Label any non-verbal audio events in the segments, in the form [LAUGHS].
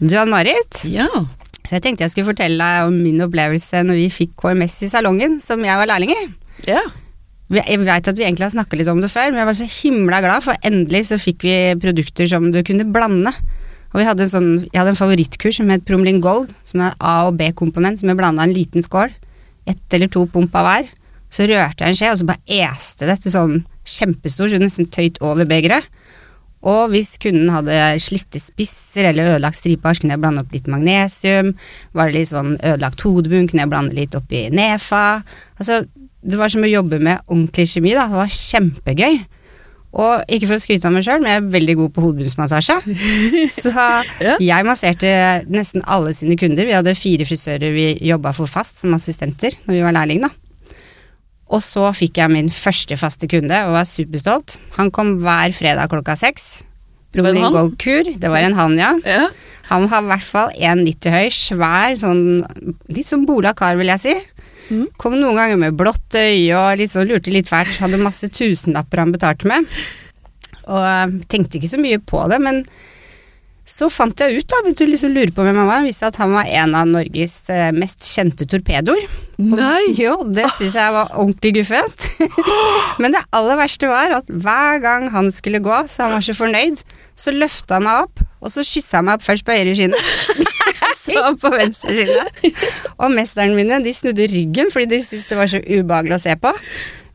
Du Ann-Marit, Ja. så jeg tenkte jeg skulle fortelle deg om min opplevelse når vi fikk KMS i salongen, som jeg var lærling i. Ja. Jeg veit at vi egentlig har snakka litt om det før, men jeg var så himla glad, for endelig så fikk vi produkter som du kunne blande. Og vi hadde en sånn, jeg hadde en favorittkurs som het Promling Gold, som er A- og B-komponent, som jeg blanda en liten skål. Ett eller to pump av hver. Så rørte jeg en skje, og så bare este det til sånn kjempestor, så nesten tøyt over begeret. Og hvis kunden hadde slitte spisser eller ødelagt striper, så kunne jeg blande opp litt magnesium. Var det litt sånn ødelagt hodebunn, kunne jeg blande litt oppi nefa. Altså, det var som å jobbe med ordentlig kjemi, da. Det var kjempegøy. Og ikke for å skryte av meg sjøl, men jeg er veldig god på hodebunnsmassasje. [LAUGHS] Så jeg masserte nesten alle sine kunder. Vi hadde fire frisører vi jobba for fast som assistenter når vi var lærling, da. Og så fikk jeg min første faste kunde og var superstolt. Han kom hver fredag klokka seks. Det var en han? Det var en han, ja. Ja. Han har i hvert fall 1,90 høy, svær, sånn litt sånn bola kar, vil jeg si. Mm. Kom noen ganger med blått øye og sånn lurte litt fælt. Hadde masse tusenlapper han betalte med. Og eh, tenkte ikke så mye på det, men så fant jeg ut, da, begynte å liksom lure på hvem han var. Han visste at han var en av Norges eh, mest kjente torpedoer. Nei! [LAUGHS] Jo, det syns jeg var ordentlig guffent. [LAUGHS] Men det aller verste var at hver gang han skulle gå, så han var så fornøyd, så løfta han meg opp, og så kyssa han meg opp først på høyre skinne. [LAUGHS] så på venstre skinne. Og mesterne mine de snudde ryggen fordi de syntes det var så ubehagelig å se på.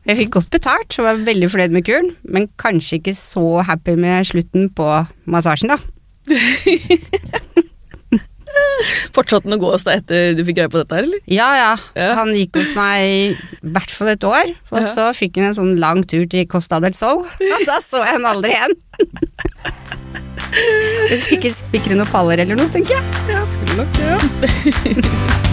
Jeg fikk godt betalt og var veldig fornøyd med kuren, men kanskje ikke så happy med slutten på massasjen, da. [LAUGHS] Fortsatte han å gå hos deg etter du fikk greie på dette her, eller? Ja, ja. Ja. Han gikk hos meg i hvert fall et år, og Ja. så fikk han en sånn lang tur til Costa del Sol. Og da så jeg han aldri igjen. Det er Sikkert spikre noen paller eller noe, tenker jeg. Ja, skulle nok det, ja. [LAUGHS]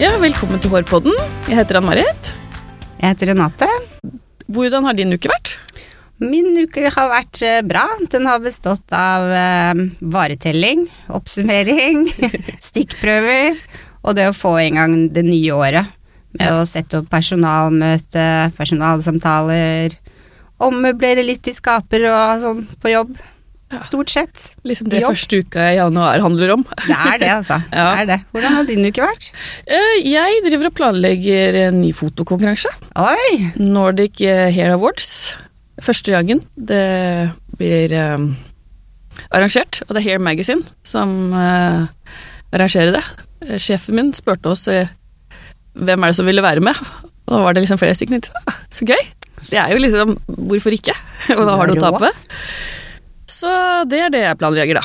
Ja, velkommen til Hårpodden. Jeg heter Ann-Marit. Jeg heter Renate. Hvordan har din uke vært? Min uke har vært eh, bra. Den har bestått av eh, varetelling, oppsummering, [LAUGHS] stikkprøver og det å få i gang det nye året. Med å sette opp personalmøte, personalsamtaler, ommøblere litt i skaper og sånn på jobb. Stort sett. Liksom det Jobb. første uka i januar handler om. Det er det, altså. [LAUGHS] Ja. Det er det. Hvordan har din uke vært? Eh, Jeg driver og planlegger en ny fotokonkurranse. Oi! Nordic eh, Hair Awards. Første gangen. Det blir eh, arrangert, og det er Hair Magazine som arrangerer det. Sjefen min spurte oss hvem er det som ville være med, og da var det liksom flere stykker. Så gøy! Det er jo liksom Hvorfor ikke? [LAUGHS] Og da har du å tape. Så det er det jeg planlegger, da.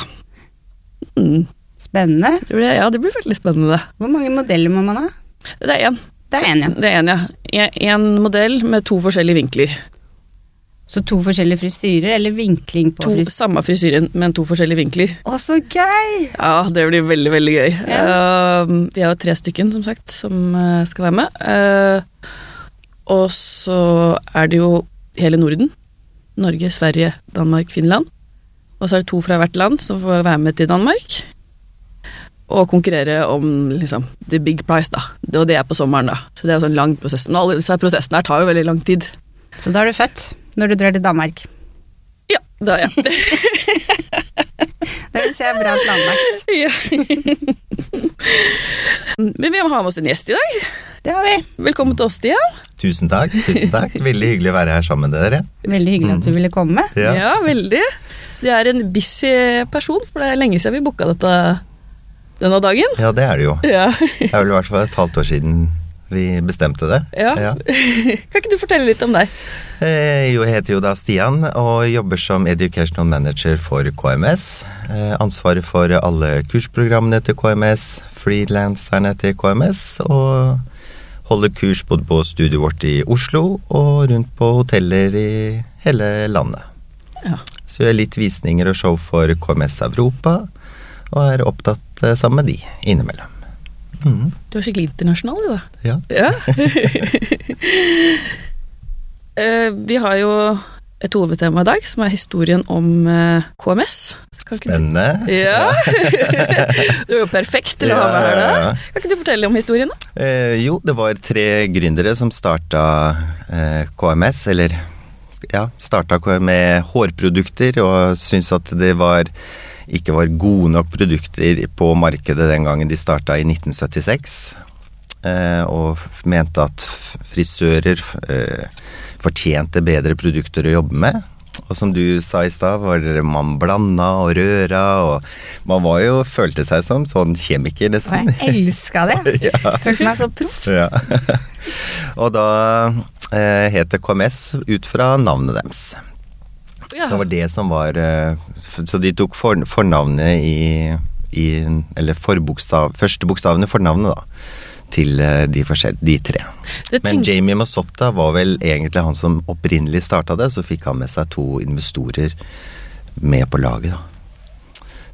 Mm. Spennende. Det ja, det blir veldig spennende. Hvor mange modeller må man ha? Det er én. Det er én, ja. Det er en, ja. En modell med to forskjellige vinkler. Så to forskjellige frisyrer, eller vinkling på To, frisyr? samme frisyren, men to forskjellige vinkler. Å, så gøy! Ja, det blir veldig, veldig gøy. Ja. Uh, vi er jo tre stykken, som sagt, som eh, skal være med. Uh, og så er det jo hele Norden. Norge, Sverige, Danmark, Finland. Og så er det to fra hvert land som får være med til Danmark. Og konkurrere om liksom the big prize, da. Det, og det er på sommeren, da. Så det er jo sånn lang prosess. Men alle disse prosessene her tar jo veldig lang tid. Så da er du født når du drar til Danmark. Ja, det er jeg. Det vil si er bra planlagt. [LAUGHS] Ja. Men vi må ha med oss en gjest i dag. Det har vi. Velkommen til oss, Stian. Tusen takk. tusen takk. Veldig hyggelig å være her sammen med dere. Veldig hyggelig at du ville komme. Ja. Ja, veldig. Du er en busy person, for det er lenge siden vi booka dette denne dagen. ja, det er det jo. [LAUGHS] Ja. Det er vel i hvert fall et halvt år siden vi bestemte det. ja. Ja. [LAUGHS] Kan ikke du fortelle litt om deg? Eh, jeg heter jo da Stian og jobber som educational manager for KMS. Eh, ansvaret for alle kursprogrammene til KMS, frilanserne til KMS, og holder kurs både på studioet vårt i Oslo og rundt på hoteller i hele landet. Ja. Så gjør litt visninger og show for KMS Europa, og er opptatt eh, sammen med de innimellom. Mm. Du er skikkelig internasjonal, du, da. ja. Ja. [LAUGHS] Eh, vi har jo et hovedtema i dag, som er historien om eh, KMS. Kan ikke du- Spennende. Ja. [LAUGHS] du er jo perfekt til å ha med her, da. Kan ikke du fortelle om historien, da? Eh, jo, det var tre gründere som starta eh, KMS, eller ja, starta med hårprodukter og syntes at det var ikke var gode nok produkter på markedet den gangen de starta i 1976. Eh, og mente at frisører eh, fortjente bedre produkter å jobbe med. Og som du sa i stad, var det man blanda og røra, og man var jo følte seg som sånn kjemiker, Og jeg elska det. [LAUGHS] Følte meg så proff. Ja. [LAUGHS] og da eh, het KMS ut fra navnet deres. Ja. Så var det som var eh, Så de tok for, fornavnet i, i Eller forbokstav, første bokstavene for navnet, da. Til eh, de, de tre. Men Jamie Masotta var vel egentlig han som opprinnelig starta det, så fikk han med seg to investorer med på laget, da.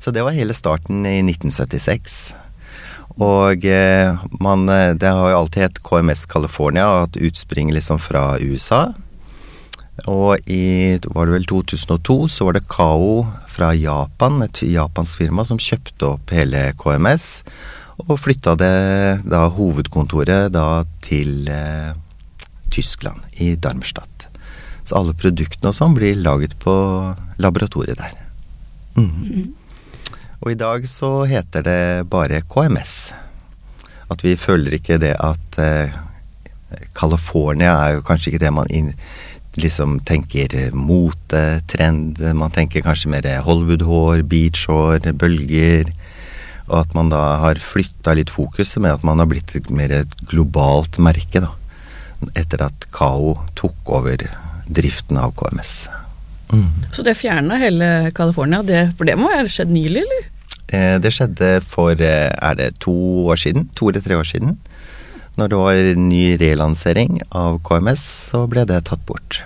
Så det var hele starten i 1976. Og eh, man, eh, det har jo alltid hett KMS California, og hatt utspring liksom fra USA. Og i var det vel 2002 så var det Kao fra Japan, et japansk firma, som kjøpte opp hele KMS. Og flytta det da hovedkontoret da til eh, Tyskland, i Darmstadt. Så alle produktene og sånn blir laget på laboratoriet der. Mhm. Og i dag så heter det bare KMS. At vi føler ikke det at eh, California er jo kanskje ikke det man in, liksom tenker mote, trend. Man tenker kanskje mer Hollywood-hår, beach-hår, bølger. Og at man da har flytta litt fokuset med at man har blitt mer et globalt merke, da. Etter at Kao tok over driften av KMS. Så det fjerna hele California, det, for det må ha skjedd nylig, eller? Eh, det skjedde for eh, er det to år siden? To eller tre år siden. Når det var ny relansering av KMS, så ble det tatt bort.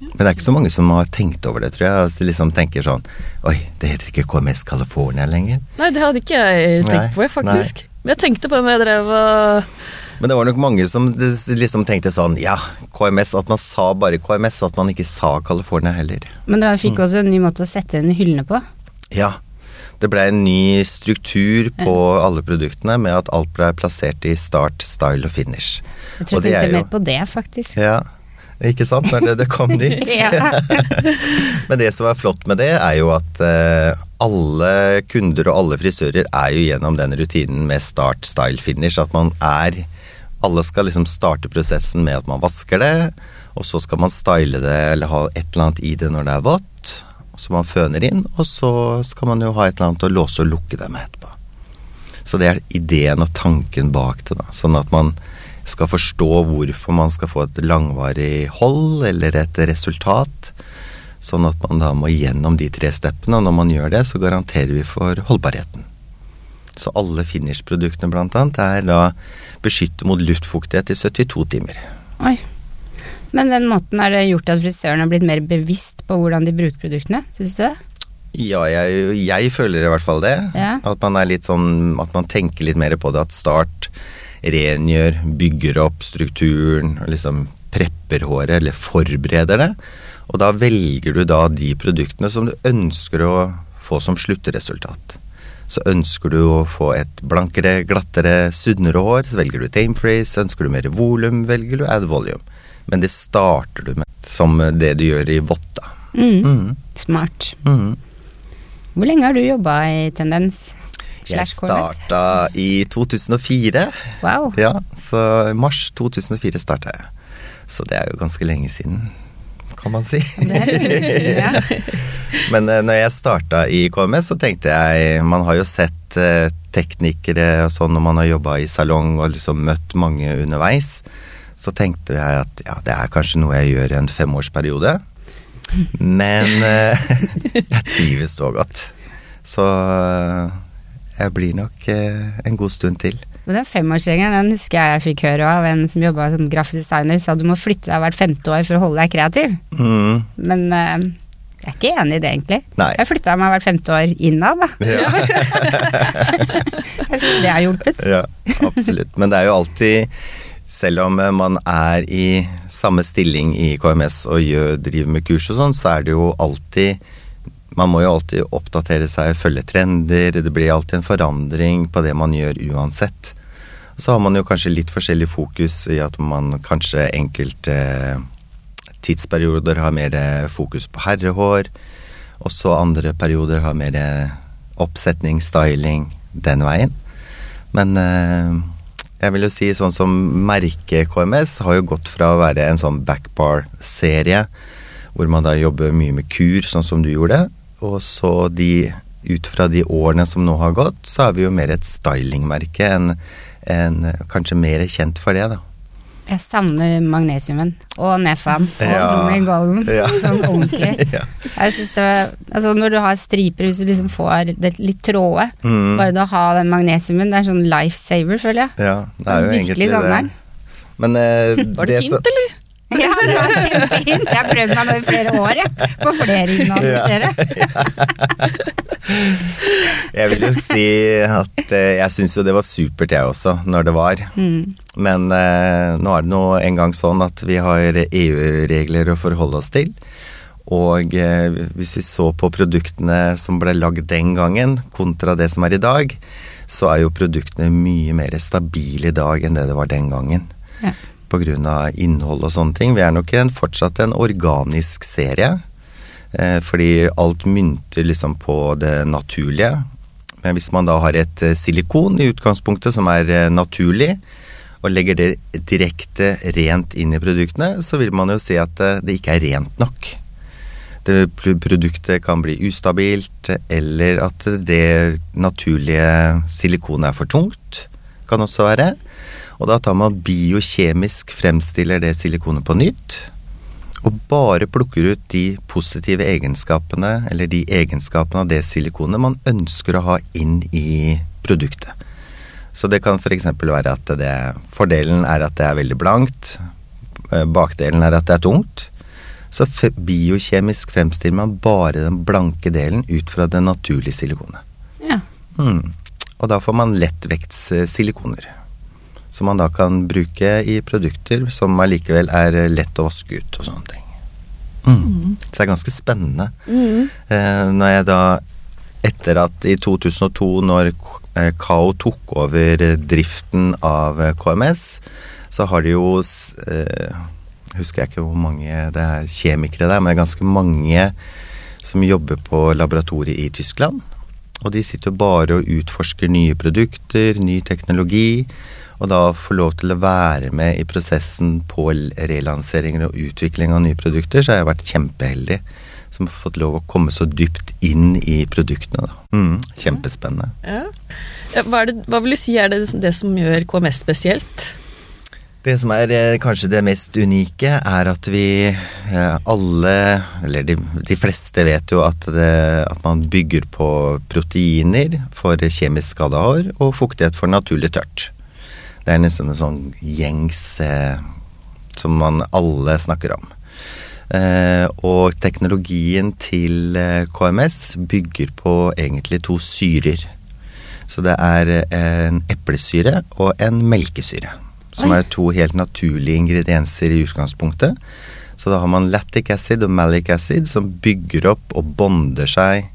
Men det er ikke så mange som har tenkt over det, tror jeg. At de liksom tenker sånn Oi, det heter ikke KMS California lenger. Nei, det hadde ikke jeg tenkt Nei, på, faktisk. Men jeg tenkte på det da jeg drev og Men det var nok mange som liksom tenkte sånn Ja, KMS. At man sa bare KMS, at man ikke sa California heller. Men dere fikk også en ny måte å sette inn hyllene på. Ja. Det blei en ny struktur på alle produktene med at alt blei plassert i start, style og finish. Jeg tror jeg tenkte jo- mer på det, faktisk. Ja, ikke sant? Når det, det kom [LAUGHS] dit. Ja. [LAUGHS] Men det som er flott med det, er jo at eh, alle kunder og alle frisører er jo gjennom den rutinen med start, style, finish. At man er Alle skal liksom starte prosessen med at man vasker det, og så skal man style det eller ha et eller annet i det når det er vått. Så man føner inn, og så skal man jo ha et eller annet å låse og lukke det med etterpå. Så det er ideen og tanken bak det, da. Sånn at man skal forstå hvorfor man skal få et langvarig hold eller et resultat. Sånn at man da må gjennom de tre steppene, og når man gjør det, så garanterer vi for holdbarheten. Så alle finish-produktene annet er da beskyttet mot luftfuktighet i 72 timer. Oi. Men den måten har det gjort at frisøren har blitt mer bevisst på hvordan de bruker produktene, syns du det? Ja, jeg, jeg føler i hvert fall det. Ja. At man er litt sånn At man tenker litt mer på det. At Start rengjør, bygger opp strukturen, og liksom prepper håret, eller forbereder det. Og da velger du da de produktene som du ønsker å få som sluttresultat. Så ønsker du å få et blankere, glattere, sunnere hår, så velger du tame phrase. Ønsker du mer volum, velger du add volume. Men det starter du med som det du gjør i vått. Mm. Mm. Smart. Mm. Hvor lenge har du jobba i Tendens? Jeg starta i 2004. Wow. Ja, så mars 2004 starta jeg. Så det er jo ganske lenge siden, kan man si. Det er ja. [LAUGHS] Men eh, når jeg starta i KMS, så tenkte jeg Man har jo sett eh, teknikere og sånn når man har jobba i salong og liksom møtt mange underveis. Så tenkte jeg at ja, det er kanskje noe jeg gjør i en femårsperiode. Men eh, [LAUGHS] jeg trives så godt. Så jeg blir nok en god stund til. Men den femårsregelen den husker jeg jeg fikk høre av en som jobba som grafisk designer, sa du må flytte deg hvert femte år for å holde deg kreativ. Mm. Men uh, jeg er ikke enig i det, egentlig. Nei. Jeg flytta meg hvert femte år innad, da. Ja. [LAUGHS] Jeg syns det har hjulpet. Ja, absolutt. Men det er jo alltid selv om eh, man er i samme stilling i KMS og gjør, driver med kurs og sånn, så er det jo alltid Man må jo alltid oppdatere seg, følge trender. Det blir alltid en forandring på det man gjør uansett. Så har man jo kanskje litt forskjellig fokus i at man kanskje enkelte tidsperioder har mer fokus på herrehår. Og så andre perioder har mer oppsetning, styling, den veien. Men eh, jeg vil jo si sånn som merket KMS har jo gått fra å være en sånn backbar-serie, hvor man da jobber mye med kur, sånn som du gjorde, og så de ut fra de årene som nå har gått, så er vi jo mer et stylingmerke enn en, kanskje mer kjent for det, da. Jeg savner magnesiumen og Nefam og Ja. Golden. Ja. [LAUGHS] Sånn ordentlig. [LAUGHS] ja. Jeg synes det var, altså Når du har striper, hvis du liksom får det litt tråde Mm. Bare det å ha den magnesiumen, det er sånn lifesaver, føler jeg. ja, det er jo egentlig det. Men eh, [LAUGHS] Var det det fint, eller? Ja, det var kjempefint. Jeg har prøvd meg med i flere år, jeg. På flere innholdssteder. [LAUGHS] Jeg vil jo si at eh, jeg syns jo det var supert, jeg også, når det var. Mm. Men eh, nå er det nå en gang sånn at vi har EU-regler å forholde oss til. Og eh, hvis vi så på produktene som ble lagd den gangen, kontra det som er i dag, så er jo produktene mye mer stabile i dag enn det det var den gangen. Ja. Av innhold og sånne ting. Vi er nok en, fortsatt en organisk serie. Eh, fordi alt mynter liksom på det naturlige. Men hvis man da har et eh, silikon i utgangspunktet som er eh, naturlig, og legger det direkte rent inn i produktene, så vil man jo se at det ikke er rent nok. Det produktet kan bli ustabilt, eller at det naturlige silikonet er for tungt. Kan også være. Og da tar man biokjemisk fremstiller det silikonet på nytt. Og bare plukker ut de positive egenskapene, eller de egenskapene av det silikonet man ønsker å ha inn i produktet. Så det kan f.eks. være at det, fordelen er at det er veldig blankt. eh, Bakdelen er at det er tungt. Så biokjemisk fremstiller man bare den blanke delen ut fra det naturlige silikonet. Ja. Mm. Og da får man lettvektssilikoner. Som man da kan bruke i produkter som allikevel er lett å vaske ut og sånne ting. Mm. Så det er ganske spennende. Eh, når jeg da, etter at i 2002, når eh, Kao tok over eh, driften av eh, KMS, så har de jo eh, Husker jeg ikke hvor mange det er kjemikere der, men det er ganske mange som jobber på laboratoriet i Tyskland. Og de sitter bare og utforsker nye produkter, ny teknologi. Og da få lov til å være med i prosessen på relanseringer og utvikling av nye produkter, så har jeg vært kjempeheldig. Som har fått lov å komme så dypt inn i produktene. Mm, kjempespennende. Ja. Ja, Hva, det, hva vil du si er det, det som gjør KMS spesielt? Det som er eh, kanskje det mest unike, er at vi eh, alle, eller de, de fleste vet jo at, det, at man bygger på proteiner for kjemisk skada hår og fuktighet for naturlig tørt. Det er nesten en sånn gjengs eh, som man alle snakker om. Eh, og teknologien til eh, KMS bygger på egentlig to syrer. Så det er eh, en eplesyre og en melkesyre. Som Oi. er to helt naturlige ingredienser i utgangspunktet. Så da har man lactic acid og malic acid som bygger opp og bonder seg.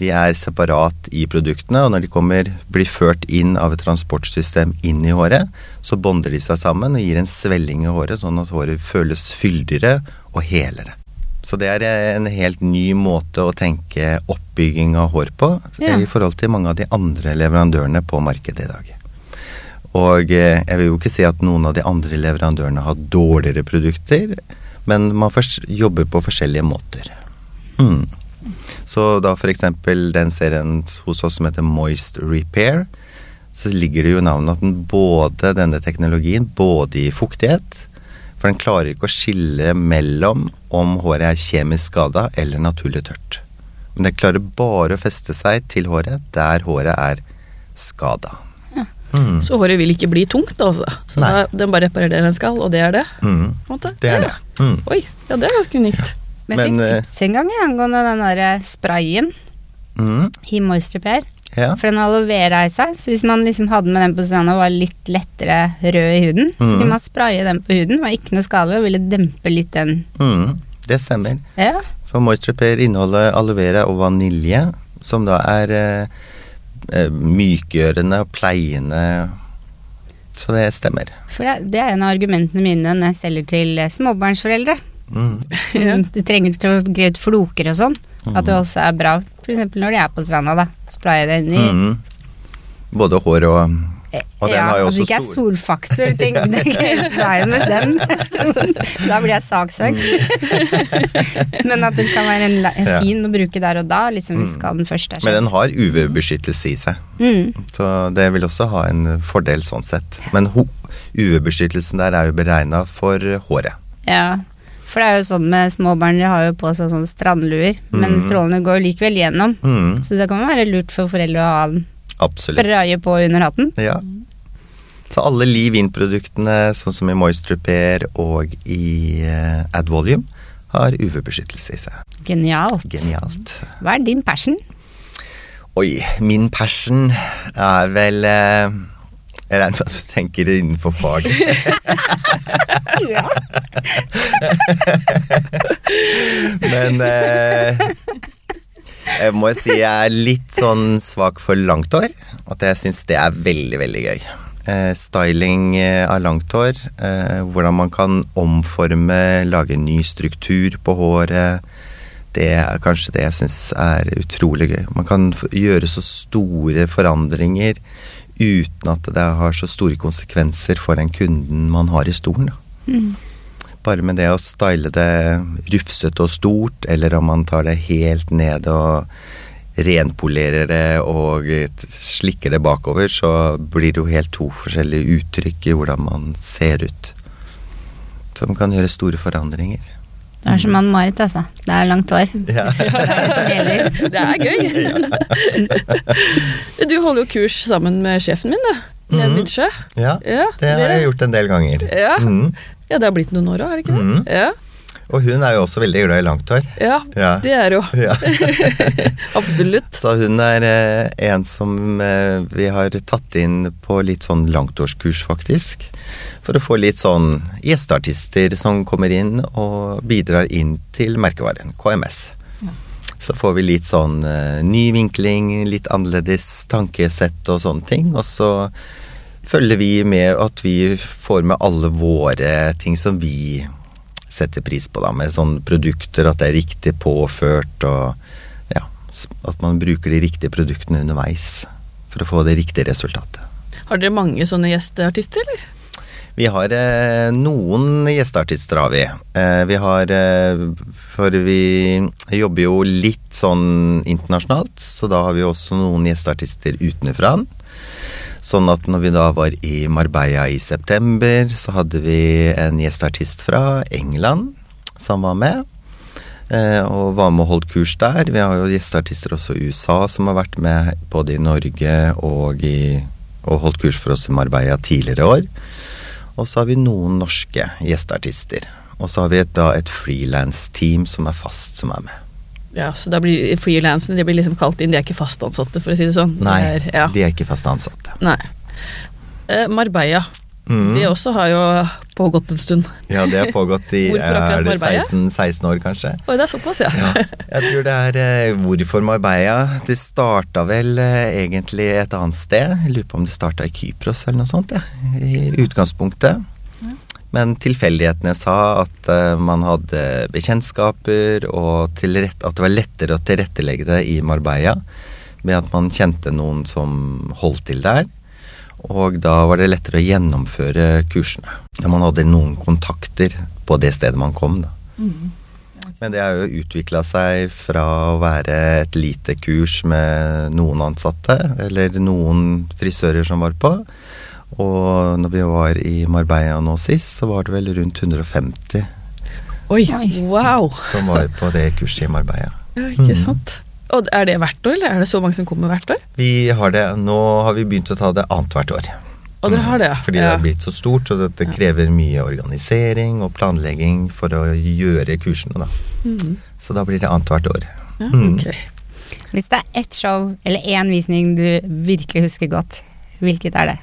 De er separat i produktene, og når de kommer, blir ført inn av et transportsystem inn i håret, så bonder de seg sammen og gir en svelling i håret, sånn at håret føles fyldigere og helere. Så det er en helt ny måte å tenke oppbygging av hår på Ja. i forhold til mange av de andre leverandørene på markedet i dag. Og eh, jeg vil jo ikke si at noen av de andre leverandørene har dårligere produkter, men man jobber på forskjellige måter. Mm. Så da eksempel den serien hos oss som heter Moist Repair, så ligger det jo i navnet at den både denne teknologien, både i fuktighet, for den klarer ikke å skille mellom om håret er kjemisk skada eller naturlig tørt. Men den klarer bare å feste seg til håret der håret er skada. Mm. Så håret vil ikke bli tungt, altså. Så da, den bare reparerer det den skal, og det er det? Mm. Det er Ja. det. Mm. Oi, ja det er ganske unikt. Men jeg fikk eh, tips en gang jeg, angående den der eh, sprayen Mm. i Moisture Repair. Ja. For den har aloe vera i seg, så hvis man liksom hadde med den på stranda og var litt lettere rød i huden, så Mhm. kunne man spraye den på huden, var ikke noe skadelig og ville dempe litt den Mm. Det stemmer. Ja. For Moisture Repair inneholder aloe vera og vanilje, som da er eh, eh, mykgjørende og pleiende. Så det stemmer. For det, det er en av argumentene mine når jeg selger til småbarnsforeldre. Mm. Som du trenger til å greie ut floker og sånn. At det også er bra, f.eks. når de er på stranda, da. Spraye det inn i Mm. Både hår og Og den ja, har jo at det også ikke er solfaktor. Tenk, [LAUGHS] det er med den. [LAUGHS] Da blir jeg saksøkt. [LAUGHS] Men at det kan være en, en Ja. fin å bruke der og da, liksom hvis skaden først er Men den har UV-beskyttelse i seg. Mm. Så det vil også ha en fordel sånn sett. Men UV-beskyttelsen der er jo beregna for håret. Ja. For det er jo sånn med små barn, de har jo på seg sånne strandluer, men Mm. strålene går likevel gjennom. Mm, Så det kan være lurt for foreldre å ha den spraye på under hatten. Ja. Så alle Liv In-produktene, sånn som i Moisture Pair og i eh, Ad Volume, har UV-beskyttelse i seg. Genialt. Genialt. Hva er din passion? Oi, min passion er vel eh, Jeg regner med at du tenker innenfor fag. [LAUGHS] Ja. Men eh, jeg må si jeg er litt sånn svak for langt hår. At jeg syns det er veldig, veldig gøy. Eh, styling eh, av langt hår. Eh, hvordan man kan omforme, lage ny struktur på håret. Det er kanskje det jeg syns er utrolig gøy. Man kan gjøre så store forandringer uten at det har så store konsekvenser for den kunden man har i stolen. Mm. Bare med det å style det rufsete og stort, eller om man tar det helt ned og renpolerer det og slikker det bakover, så blir det jo helt to forskjellige uttrykk i hvordan man ser ut. Som kan gjøre store forandringer. Det er som Ann-Marit, altså. Det er langt hår. Ja. Det er gøy. Du holder jo kurs sammen med sjefen min, du. Len Mhm. Windsjø. ja, Ja, det har jeg gjort en del ganger. Ja. Mhm. ja, det har blitt noen år òg, har det ikke det? Ja. Og hun er jo også veldig glad i langt hår. ja, Ja. det er jo Ja. [LAUGHS] absolutt. Så hun er eh, en som eh, vi har tatt inn på litt sånn langtårskurs, faktisk. For å få litt sånn gjesteartister som kommer inn og bidrar inn til merkevaren KMS. Så får vi litt sånn eh, ny vinkling, litt annerledes tankesett og sånne ting. Og så følger vi med at vi får med alle våre ting som vi setter pris på, da. Med sånne produkter, at det er riktig påført og ja, at man bruker de riktige produktene underveis for å få det riktige resultatet. Har dere mange sånne gjesteartister, eller? Vi har eh, noen gjesteartister, har vi. Eh, vi har eh, For vi jobber jo litt sånn internasjonalt, så da har vi også noen gjesteartister utenfra. Sånn at når vi da var i Marbella i september, så hadde vi en gjesteartist fra England som var med. eh, Og var med og holdt kurs der. Vi har jo gjesteartister også i USA som har vært med både i Norge og, i, og holdt kurs for oss i Marbella tidligere år. Og så har vi noen norske gjesteartister. Og så har vi et, da et frilansteam som er fast, som er med. Ja, så da blir frilansene de blir liksom kalt inn, de er ikke fast ansatte, for å si det sånn. Nei, Det er, ja. de er ikke fast ansatte. Nei. Eh, Marbella, Mm. De også har jo pågått en stund. Ja, det har pågått i [LAUGHS] er det 16, 16 år, kanskje. Oi, det er såpass, ja. Ja, jeg tror det er eh, Hvorfor Marbella? Det starta vel eh, egentlig et annet sted. Jeg lurer på om det starta i Kypros eller noe sånt, ja, i utgangspunktet. Men tilfeldighetene sa at eh, man hadde bekjentskaper, og tilrett, at det var lettere å tilrettelegge det i Marbella med at man kjente noen som holdt til der. Og da var det lettere å gjennomføre kursene. Når man hadde noen kontakter på det stedet man kom, da. Men det har jo utvikla seg fra å være et lite kurs med noen ansatte, eller noen frisører som var på. Og når vi var i Marbella nå sist, så var det vel rundt 150 Oi, wow. som var på det kurset i Marbella. Ja, ikke Mhm. sant. Og er det hvert år, eller er det så mange som kommer hvert år? Vi har det, Nå har vi begynt å ta det annethvert år. Og dere har det, ja. Fordi det har blitt så stort, og det, krever mye organisering og planlegging for å gjøre kursene, da. Mm. Så da blir det annethvert år. ja Mhm. mm. Hvis det er ett show eller én visning du virkelig husker godt, hvilket er det?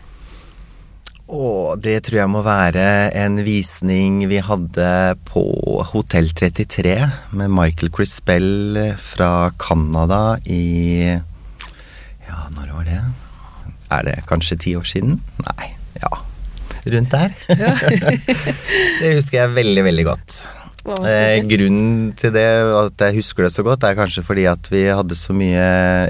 Og det tror jeg må være en visning vi hadde på Hotell 33 med Michael Crispell fra Canada i Ja, når var det? Er det kanskje ti år siden? Nei, ja. Rundt der. [LAUGHS] det husker jeg veldig, veldig godt. Eh, grunnen til det, at jeg husker det så godt, er kanskje fordi at vi hadde så mye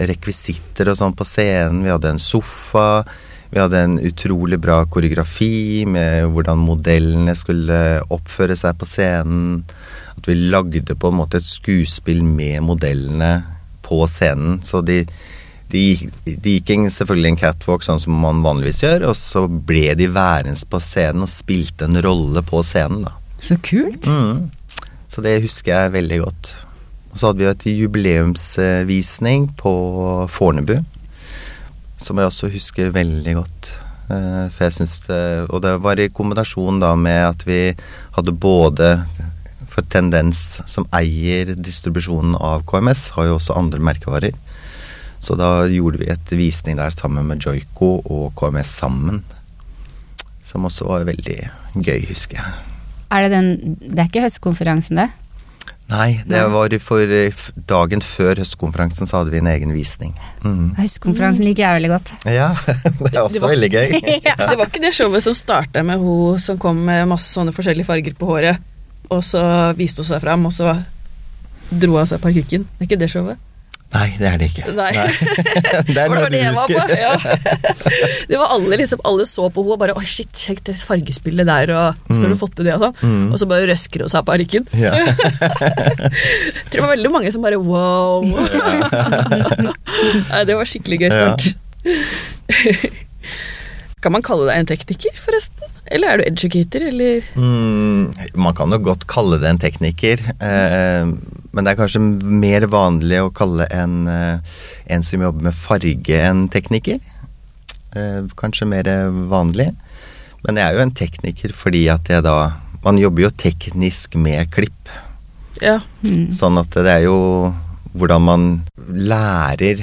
rekvisitter og sånn på scenen. Vi hadde en sofa, vi hadde en utrolig bra koreografi med hvordan modellene skulle oppføre seg på scenen. At vi lagde på en måte et skuespill med modellene på scenen. Så de, de, de gikk selvfølgelig en catwalk sånn som man vanligvis gjør, og så ble de værende på scenen og spilte en rolle på scenen, da. Så kult. Mm. Så det husker jeg veldig godt. Og så hadde vi jo et jubileumsvisning på Fornebu, som jeg også husker veldig godt. Eh, For jeg synes det, og det var i kombinasjon da med at vi hadde både For Tendens, som eier distribusjonen av KMS, har jo også andre merkevarer. Så da gjorde vi et visning der sammen med Joico og KMS sammen. Som også var veldig gøy, husker jeg. Er det den Det er ikke høstkonferansen, det? Nei, det Nei. var for dagen før høstkonferansen så hadde vi en egen visning. Mm. Høstkonferansen liker jeg veldig godt. Ja, [LAUGHS] det er også Det var- veldig gøy. [LAUGHS] Det var ikke det showet som starta med hun som kom med masse sånne forskjellige farger på håret, og så viste hun seg fram, og så dro hun av seg parykken. Det er ikke det showet? Nei, det er det ikke. Nei. [LAUGHS] Det er [LAUGHS] noe du husker. Ja. [LAUGHS] Det var alle liksom, alle så på henne og bare 'oi, shit, sjekk det fargespillet der', og så har du fått til det', og sånn. Mm. Og så bare røsker hun seg på parykken. Ja. Jeg tror det var veldig mange som bare 'wow'. Nei, det var skikkelig gøy start. Kan man kalle deg en tekniker, forresten? Eller er du educator, eller Mm, man kan jo godt kalle det en tekniker, eh, men det er kanskje mer vanlig å kalle en, eh, en som jobber med farge, en tekniker. Eh, kanskje mer vanlig. Men jeg er jo en tekniker fordi at jeg da Man jobber jo teknisk med klipp. Ja. Mm. Sånn at det er jo hvordan man lærer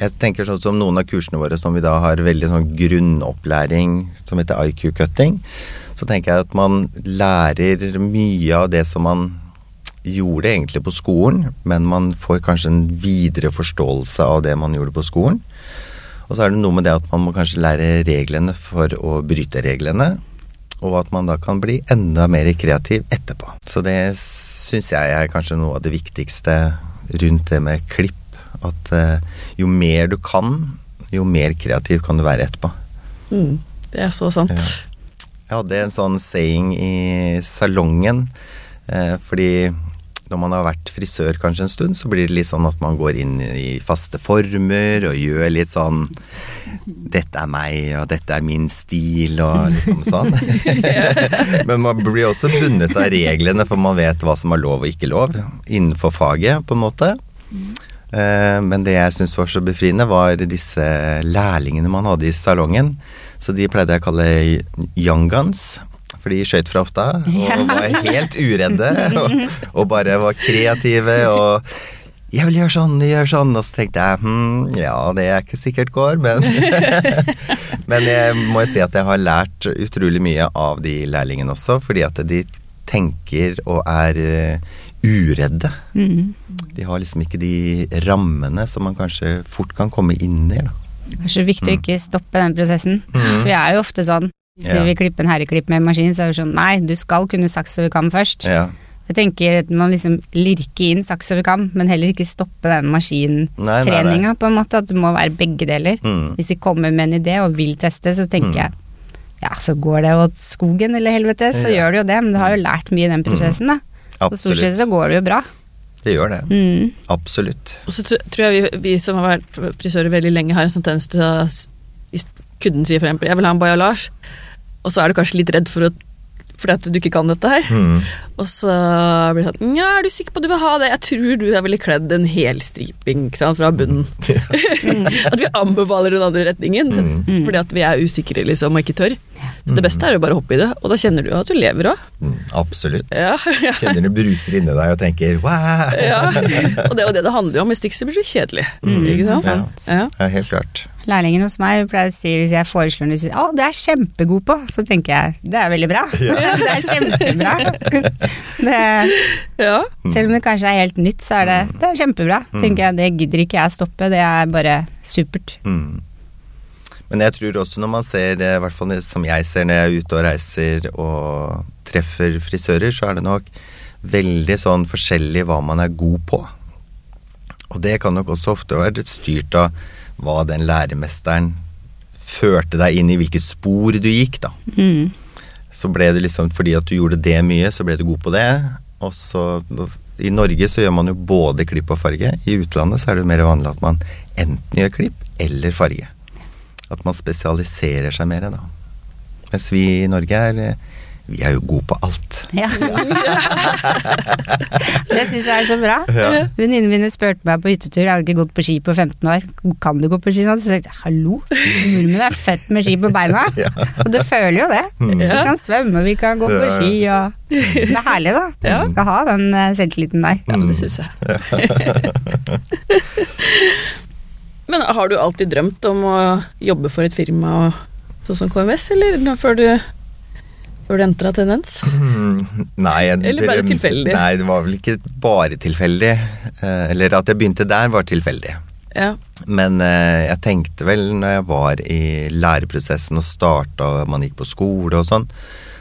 Jeg tenker sånn som noen av kursene våre som vi da har veldig sånn grunnopplæring som heter IQ-cutting. Så tenker jeg at man lærer mye av det som man gjorde egentlig på skolen, men man får kanskje en videre forståelse av det man gjorde på skolen. Og så er det noe med det at man må kanskje lære reglene for å bryte reglene. Og at man da kan bli enda mer kreativ etterpå. Så det syns jeg er kanskje noe av det viktigste rundt det med klipp. At eh, jo mer du kan, jo mer kreativ kan du være etterpå. Mm, det er så sant. Jeg hadde en sånn saying i salongen, eh, fordi når man har vært frisør kanskje en stund, så blir det litt sånn at man går inn i faste former og gjør litt sånn 'Dette er meg, og dette er min stil', og liksom sånn. [LAUGHS] Men man blir også bundet av reglene, for man vet hva som er lov og ikke lov innenfor faget, på en måte. Eh, Men det jeg syntes var så befriende, var disse lærlingene man hadde i salongen. Så de pleide jeg å kalle young guns. For de skøyt fra hofta og var helt uredde og, og bare var kreative og 'Jeg vil gjøre sånn, gjøre sånn', og så tenkte jeg hm, ja, det er ikke sikkert går, men [LAUGHS] Men jeg må jo si at jeg har lært utrolig mye av de lærlingene også, fordi at de tenker og er uredde. Mm. De har liksom ikke de rammene som man kanskje fort kan komme inn i. Da. Det er så viktig å ikke stoppe den prosessen. For jeg er jo ofte sånn hvis Ja. vi vil klippe en herreklipp med maskin, så er det sånn nei, du skal kunne saks over kam først. Ja. Jeg tenker at man liksom lirker inn saks over kam, men heller ikke stoppe den maskintreninga, på en måte. At det må være begge deler. Mm. Hvis de kommer med en idé og vil teste, så tenker Mm. jeg ja, så går det åt skogen eller helvete, så Ja. gjør det jo det, men du har jo lært mye i den prosessen, da. Og stort sett så går det jo bra. Det gjør det. Mm. Absolutt. Og så tror jeg vi, vi som har vært frisører veldig lenge, har en sånn tendens til å Hvis kunden sier for eksempel 'jeg vil ha en bajalage', og så er du kanskje litt redd for å fordi at du ikke kan dette her. Mm. Og så blir det sånn Ja, er du sikker på at du vil ha det? Jeg tror du er veldig kledd en hel striping ikke sant, fra bunnen. [LAUGHS] [LAUGHS] at vi anbefaler den andre retningen. Mm. Fordi at vi er usikre liksom, og ikke tør. Så det beste er jo bare å hoppe i det. Og da kjenner du jo at du lever òg. Mm. Absolutt. Ja, [LAUGHS] ja. Kjenner du bruser inni deg og tenker wow! ja. Og det er jo det det handler om. Hvis ikke så blir det kjedelig. Ikke sant? Ja. Ja. Ja, helt klart. Lærlingen hos meg pleier å si hvis jeg foreslår noe, sier 'Å, det er kjempegod på', så tenker jeg det er veldig bra. [LAUGHS] [LAUGHS] det er kjempebra. [LAUGHS] det, ja. selv om det kanskje er helt nytt, så er det, det er kjempebra. Tenker jeg, Det gidder ikke jeg stoppe, det er bare supert. Mm. Men jeg tror også når man ser, eh, i hvert fall som jeg ser når jeg er ute og reiser og treffer frisører, så er det nok veldig sånn forskjellig hva man er god på. Og det kan nok også ofte være styrt av hva den læremesteren førte deg inn i, hvilket spor du gikk, da. Mm. Så ble det liksom fordi at du gjorde det mye, så ble du god på det. Og så I Norge så gjør man jo både klipp og farge. I utlandet så er det jo mer vanlig at man enten gjør klipp eller farge. At man spesialiserer seg mer, da. Mens vi i Norge er vi er jo gode på alt. Ja. [LAUGHS] det syns jeg er så bra. Ja. Venninnene mine spurte meg på hyttetur, jeg hadde ikke gått på ski på 15 år. Kan du gå på ski? Så jeg tenkte hallo, nordmenn er født med ski på beina. [LAUGHS] Ja. Og du føler jo det. Vi kan svømme, vi kan gå på ski og Det er herlig, da. Ja. Skal ha den eh, selvtilliten der. Ja, det syns jeg. [LAUGHS] Men har du alltid drømt om å jobbe for et firma sånn som KMS, eller før du, før du entra Tendens? Mm, Nei, jeg Eller bare tilfeldig? Nei, det var vel ikke bare tilfeldig. Eh, Eller at jeg begynte der, var tilfeldig. Ja. Men eh, jeg tenkte vel når jeg var i læreprosessen og starta man gikk på skole og sånn,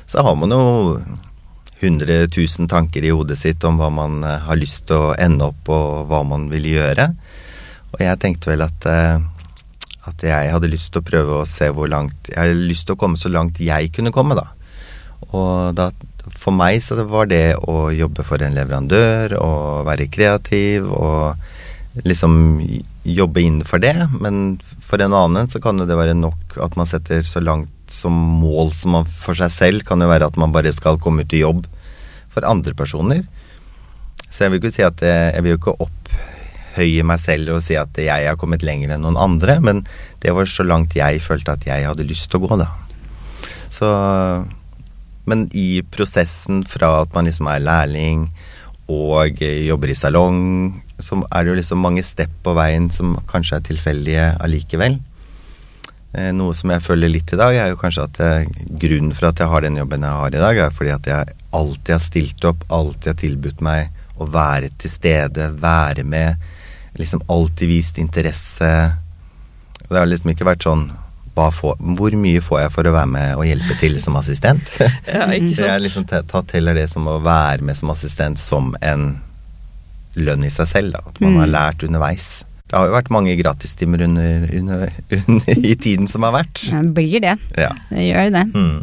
så har man jo 100 000 tanker i hodet sitt om hva man eh, har lyst til å ende opp og hva man vil gjøre. Og jeg tenkte vel at, at jeg hadde lyst til å prøve å se hvor langt Jeg hadde lyst til å komme så langt jeg kunne komme, da. Og da, for meg så var det å jobbe for en leverandør og være kreativ og liksom jobbe innenfor det. Men for en annen så kan jo det være nok at man setter så langt som mål som man for seg selv kan jo være at man bare skal komme ut i jobb for andre personer. Så jeg vil ikke si at jeg, jeg vil jo ikke opphøye meg selv og si at jeg har kommet lenger enn noen andre, men det var så langt jeg følte at jeg hadde lyst til å gå, da. Så Men i prosessen fra at man liksom er lærling og eh, jobber i salong, så er det jo liksom mange step på veien som kanskje er tilfeldige allikevel. Eh, Noe som jeg føler litt i dag, er jo kanskje at jeg, grunnen for at jeg har den jobben jeg har i dag, er fordi at jeg alltid har stilt opp, alltid har tilbudt meg å være til stede, være med. Liksom alltid vist interesse. Det har liksom ikke vært sånn får, Hvor mye får jeg for å være med og hjelpe til som assistent? [LAUGHS] ja, ikke [LAUGHS] sant? jeg har liksom tatt heller det som å være med som assistent som en lønn i seg selv. Da. At man har lært underveis. Det har jo vært mange gratistimer under, under, [LAUGHS] under, i tiden som har vært. Det blir det. Ja. Det gjør det. Mm.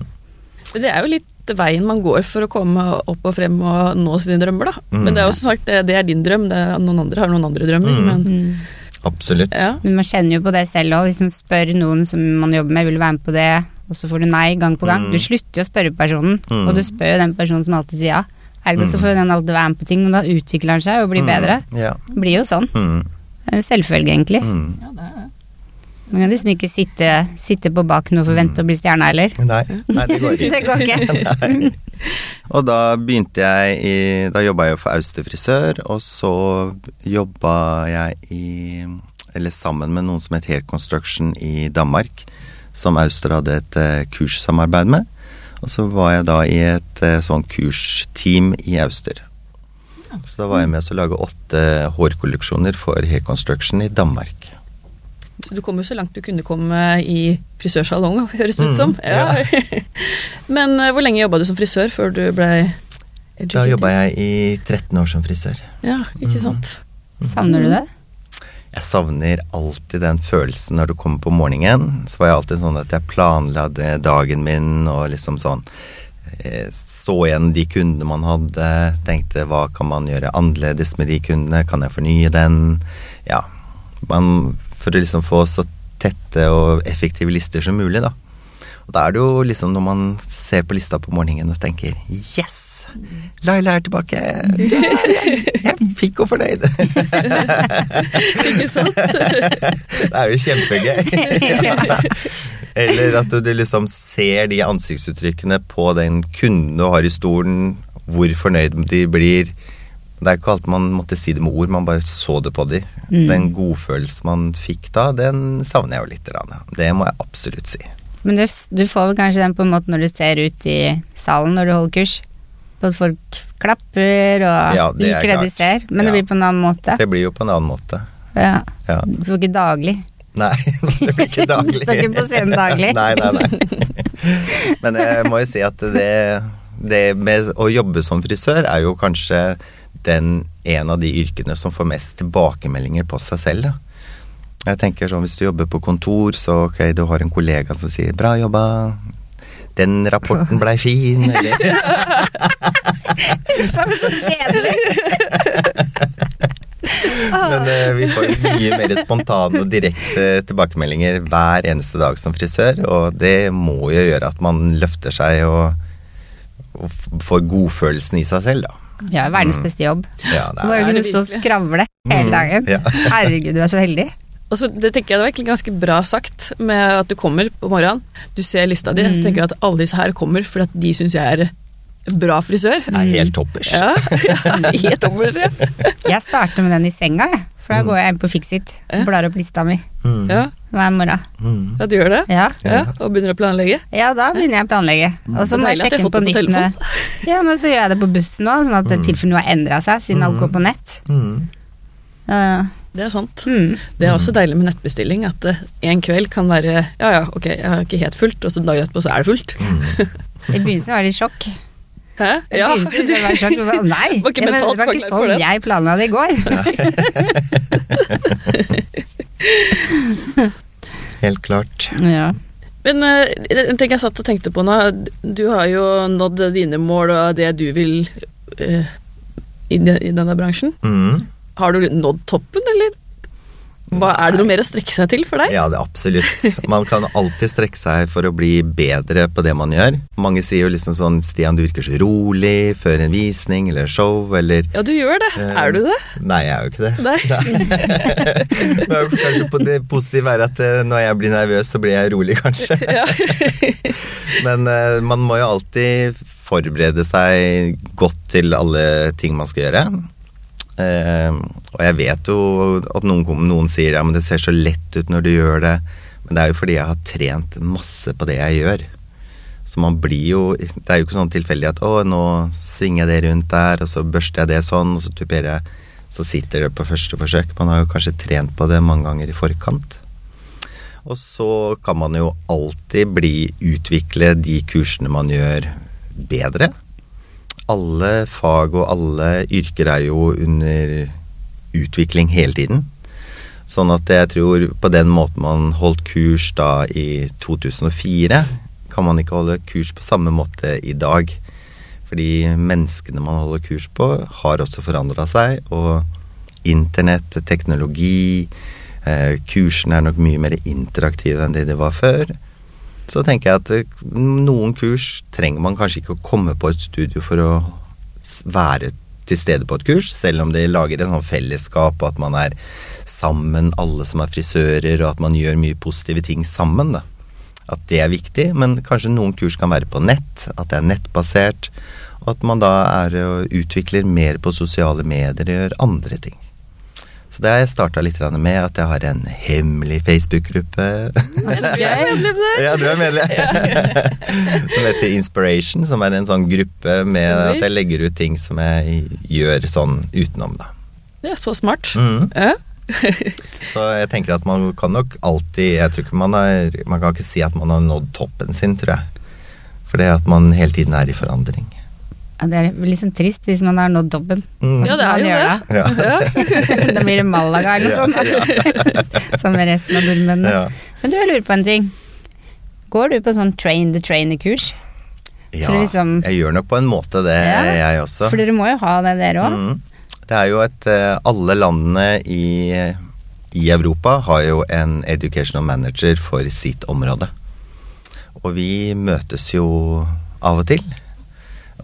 Men Det er jo litt veien man går for å komme opp og frem og nå sine drømmer, da. Mm. Men det er jo som sagt, det, det er din drøm, det er, noen andre har noen andre drømmer, Mm. men Mm. Absolutt. ja. Men man kjenner jo på det selv òg. Hvis man spør noen som man jobber med, vil du være med på det, og så får du nei gang på gang. Mm. Du slutter jo å spørre personen, Mm. og du spør jo den personen som alltid sier ja. Ergo så Mm. får den alltid være med på ting, men da utvikler han seg og blir Mm. bedre. Ja. Det blir jo sånn. Mm. Det er jo selvfølge, egentlig. Mm. ja, det er. Man kan liksom ikke sitte, sitte på baken og forvente å bli stjerne heller. Nei, nei, det går ikke. [LAUGHS] Det går ikke. [LAUGHS] Og da begynte jeg i Da jobba jeg jo for Auster frisør, og så jobba jeg i Eller sammen med noen som het Hair Construction i Danmark, som Auster hadde et eh, kurssamarbeid med. Og så var jeg da i et eh, sånn kursteam i Auster. Så da var jeg med å lage åtte hårkolleksjoner for Hair Construction i Danmark. Du kom jo så langt du kunne komme i frisørsalong, [LAUGHS] høres det ut som. Mm, Ja. [LAUGHS] Men eh, hvor lenge jobba du som frisør før du blei Da jobba jeg i 13 år som frisør. Ja, ikke sant. Savner du det? Jeg savner alltid den følelsen når du kommer på morgenen. Så var jeg alltid sånn at jeg planla dagen min og liksom sånn eh, Så igjen de kundene man hadde, tenkte hva kan man gjøre annerledes med de kundene, kan jeg fornye den? Ja. Man, for å liksom få så tette og effektive lister som mulig, da. Og da er det jo liksom når man ser på lista på morgenen og tenker Yes! Laila er tilbake! Jeg, fikk henne fornøyd! Ikke sant? [LAUGHS] Det er jo kjempegøy. [LAUGHS] Eller at du, du liksom ser de ansiktsuttrykkene på den kunden du har i stolen, hvor fornøyd de blir. Det er ikke alt man måtte si det med ord, man bare så det på de. Den godfølelsen man fikk da, den savner jeg jo litt. Det må jeg absolutt si. Men du, du får vel kanskje den på en måte når du ser ut i salen når du holder kurs. På at folk klapper og Ja, er liker det de ser. Men det blir på en annen måte. Det blir jo på en annen måte. Ja. Ja. Du får ikke daglig. Nei, [LAUGHS] det blir ikke [LAUGHS] daglig. Du står ikke på scenen daglig. nei, nei, nei. [LAUGHS] Men jeg må jo si at det Det med å jobbe som frisør er jo kanskje den en av de yrkene som får mest tilbakemeldinger på seg selv. Da. Jeg tenker sånn, Hvis du jobber på kontor, så ok, du har en kollega som sier 'bra jobba', 'den rapporten blei fin', [LAUGHS] eller Så kjedelig. Men eh, vi får mye mer spontane og direkte tilbakemeldinger hver eneste dag som frisør, og det må jo gjøre at man løfter seg og, og får godfølelsen i seg selv, da. Ja, verdens beste jobb. Ja, det er, det kunne stå og skravle hele dagen. Ja. [LAUGHS] Herregud, du er så heldig. Og så det tenker jeg det var egentlig ganske bra sagt, med at du kommer på morgenen, du ser lista di, så tenker du at alle disse her kommer fordi at de syns jeg er bra frisør. det er helt toppers. Ja, [LAUGHS] ja helt toppers, ja. Jeg starter med den i senga, jeg. For da går jeg inn på Fixit og blar opp lista mi Mm. Ja, hver morgen. Mm. ja, du gjør det? Ja. Ja, og begynner å planlegge. ja, da begynner jeg å planlegge. Og så må jeg sjekke har på fått det på nytt. [LAUGHS] Ja, men så gjør jeg det på bussen òg, sånn at i tilfelle noe har endra seg siden alt går på nett. Mm. Uh, Det er sant. mm. Det er også deilig med nettbestilling, at eh, en kveld kan være ja ja, ok, jeg har ikke helt fullt, og så dagen etterpå så er det fullt. [LAUGHS] I begynnelsen var det sjokk. Hæ? Ja. var det bare, Nei, Var ikke det var ikke sånn det. jeg planla det i går. [LAUGHS] Helt klart. Ja. Men eh, en ting jeg satt og tenkte på nå, du har jo nådd dine mål og det du vil uh, i, i denne bransjen. Mm. Har du nådd toppen, eller? Hva, er det noe mer å strekke seg til for deg? Ja, det er absolutt. Man kan alltid strekke seg for å bli bedre på det man gjør. Mange sier jo liksom sånn 'Stian, du virker så rolig før en visning eller show', eller Ja, du gjør det. Eh, Er du det? Nei, jeg er jo ikke det. Nei. [LAUGHS] Det Men kanskje på det positive er at eh, når jeg blir nervøs, så blir jeg rolig, kanskje. [LAUGHS] [LAUGHS] Men eh, man må jo alltid forberede seg godt til alle ting man skal gjøre. Eh, og jeg vet jo at noen, noen sier ja, men det ser så lett ut når du gjør det. Men det er jo fordi jeg har trent masse på det jeg gjør. Så man blir jo Det er jo ikke sånn tilfeldig at å, nå svinger jeg det rundt der, og så børster jeg det sånn, og så tuperer jeg. Så sitter det på første forsøk. Man har jo kanskje trent på det mange ganger i forkant. Og så kan man jo alltid bli utvikle de kursene man gjør, bedre. Alle fag og alle yrker er jo under utvikling hele tiden. Sånn at jeg tror på den måten man holdt kurs da i 2004, kan man ikke holde kurs på samme måte i dag. Fordi menneskene man holder kurs på, har også forandra seg. Og internett, teknologi, eh, kursene er nok mye mer interaktive enn det de var før. Så tenker jeg at eh, noen kurs trenger man kanskje ikke å komme på et studio for å være til stede på et kurs, selv om det lager en sånn fellesskap, og at man er sammen, alle som er frisører, og at man gjør mye positive ting sammen. da. At det er viktig, men kanskje noen kurs kan være på nett, at det er nettbasert, og at man da er og utvikler mer på sosiale medier og gjør andre ting. Så det har jeg starta litt med, at jeg har en hemmelig Facebook-gruppe. Jeg er medlem der. Ja, du er medlem. [LAUGHS] som heter Inspiration, som er en sånn gruppe med at jeg legger ut ting som jeg gjør sånn utenom, da. Det er så smart. Mm. Ja. [LAUGHS] Så jeg tenker at man kan nok alltid Jeg tror ikke man har Man kan ikke si at man har nådd toppen sin, tror jeg. For det at man hele tiden er i forandring. Det er litt sånn trist hvis man har nådd dobben. Mm. Ja, det er jo det. Ja. [LAUGHS] Da blir det Malaga eller Ja, noe sånt. [LAUGHS] Som med resten av nordmennene. Ja. Men du, jeg lurer på en ting. Går du på sånn train the trainer-kurs? ja, liksom- jeg gjør nok på en måte det, Ja, jeg også. For dere må jo ha det, dere òg. Mm. Det er jo et eh, Alle landene i, i Europa har jo en educational manager for sitt område. Og vi møtes jo av og til.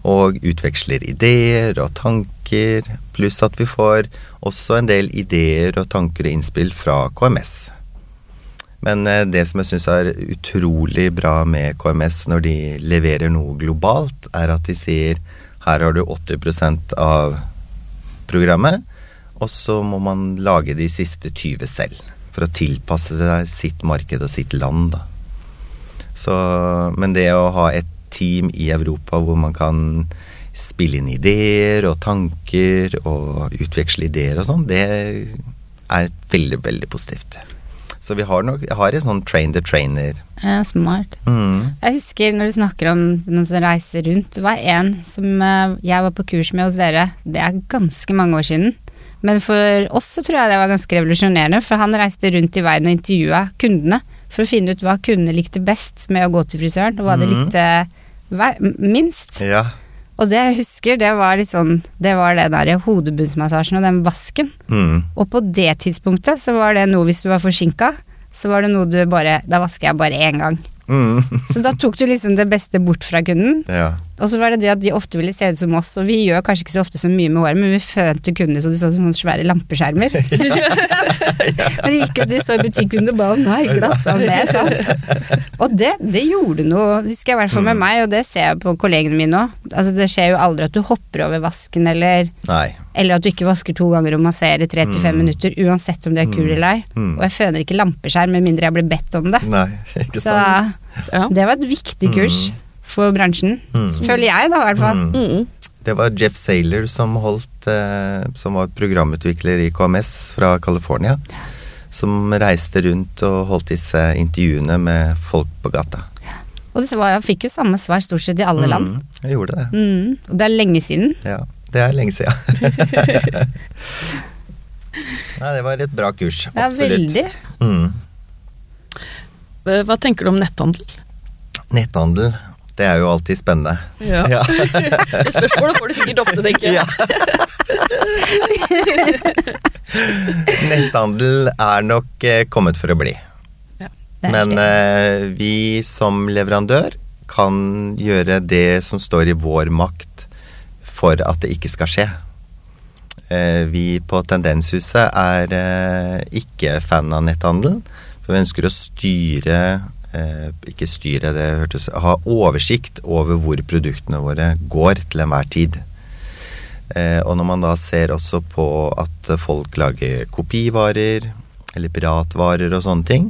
Og utveksler ideer og tanker. Pluss at vi får også en del ideer og tanker og innspill fra KMS. Men eh, det som jeg syns er utrolig bra med KMS når de leverer noe globalt, er at de sier her har du 80% av programmet, og så må man lage de siste 20 selv. For å tilpasse seg sitt marked og sitt land, da. Så, men det å ha et team i Europa hvor man kan spille inn ideer og tanker og utveksle ideer og sånn, det er veldig, veldig positivt. Så vi har, nok, har en sånn train the trainer. Ja, smart. Mm. Jeg husker når du snakker om noen som reiser rundt. Det var en som eh, jeg var på kurs med hos dere. Det er ganske mange år siden. Men for oss så tror jeg det var ganske revolusjonerende, for han reiste rundt i verden og intervjua kundene for å finne ut hva kundene likte best med å gå til frisøren, og hva de Mhm. likte minst. Ja. Og det jeg husker, det var litt sånn Det var det der hodebunnsmassasjen og den vasken. Mm. Og på det tidspunktet så var det noe hvis du var forsinka, så var det noe du bare Da vasker jeg bare én gang. Mm. Så da tok du liksom det beste bort fra kunden. ja. Og så var det det at de ofte ville se ut som oss, og vi gjør kanskje ikke så ofte så mye med håret, men vi fønte kundene så de så ut som svære lampeskjermer. [LAUGHS] [LAUGHS] Når de gikk ut, de så i butikken og om nei, glatt av det, sant. Og det, det gjorde noe, husker jeg i hvert fall med meg, og det ser jeg på kollegene mine òg. Altså det skjer jo aldri at du hopper over vasken, eller, eller at du ikke vasker to ganger og masserer tre til fem Mm. minutter, uansett om du er kul eller ei. Mm. Og jeg føner ikke lampeskjerm med mindre jeg blir bedt om det. Nei, ikke Så sant. Ja. det var et viktig kurs for bransjen. Mm. Føler jeg, da, i hvert fall. Mm. Mm. Det var Jeff Saylor som holdt eh, Som var programutvikler i KMS fra California. Som reiste rundt og holdt disse intervjuene med folk på gata. Og det var, fikk jo samme svar stort sett i alle land. Mm, jeg gjorde det. Mm. Og det er lenge siden. Ja, det er lenge siden. [LAUGHS] Nei, det var et bra kurs. Det er veldig. Mm. Hva tenker du om netthandel? Netthandel, det er jo alltid spennende. Ja. Ja. [LAUGHS] Det spørsmålet får du sikkert ofte, tenker jeg. Ja. [LAUGHS] Netthandel er nok eh, kommet for å bli. Men eh, vi som leverandør kan gjøre det som står i vår makt for at det ikke skal skje. Eh, vi på Tendenshuset er eh, ikke fan av netthandelen. For vi ønsker å styre Ikke styre, det hørtes Ha oversikt over hvor produktene våre går til enhver tid. Eh, og når man da ser også på at folk lager kopivarer, eller piratvarer og sånne ting,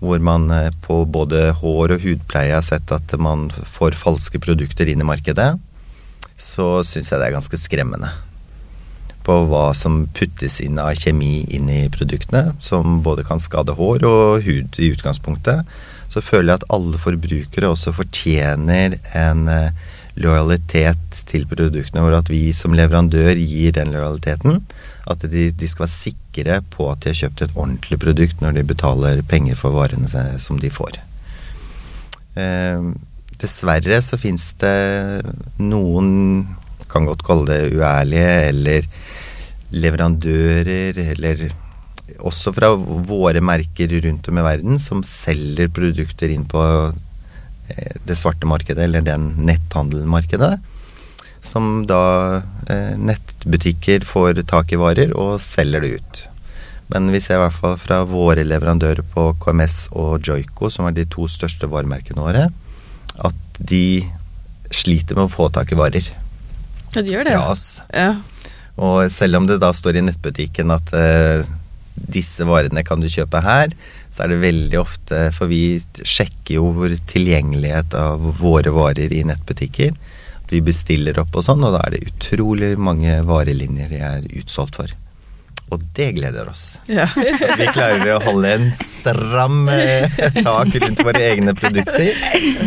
hvor man eh, på både hår og hudpleie har sett at man får falske produkter inn i markedet, så syns jeg det er ganske skremmende. På hva som puttes inn av kjemi inn i produktene, som både kan skade hår og hud i utgangspunktet. Så føler jeg at alle forbrukere også fortjener en eh, lojalitet til produktene, hvor at vi som leverandør gir den lojaliteten. At de, de skal være sikre på at de har kjøpt et ordentlig produkt når de betaler penger for varene som de får. Eh, dessverre så fins det noen kan godt kalle det uærlige, eller leverandører, eller også fra våre merker rundt om i verden, som selger produkter inn på eh, det svarte markedet, eller den netthandelmarkedet. Som da eh, nettbutikker får tak i varer og selger det ut. Men vi ser i hvert fall fra våre leverandører på KMS og Joico, som er de to største varemerkene våre, at de sliter med å få tak i varer Ja, de gjør det. fra oss. Ja. Og selv om det da står i nettbutikken at eh, disse varene kan du kjøpe her, så er det veldig ofte For vi sjekker jo vår tilgjengelighet av våre varer i nettbutikker. Vi bestiller opp og sånn, og da er det utrolig mange varelinjer de er utsolgt for. Og det gleder oss. Ja. [LAUGHS] Vi klarer å holde en stram eh, tak rundt våre egne produkter.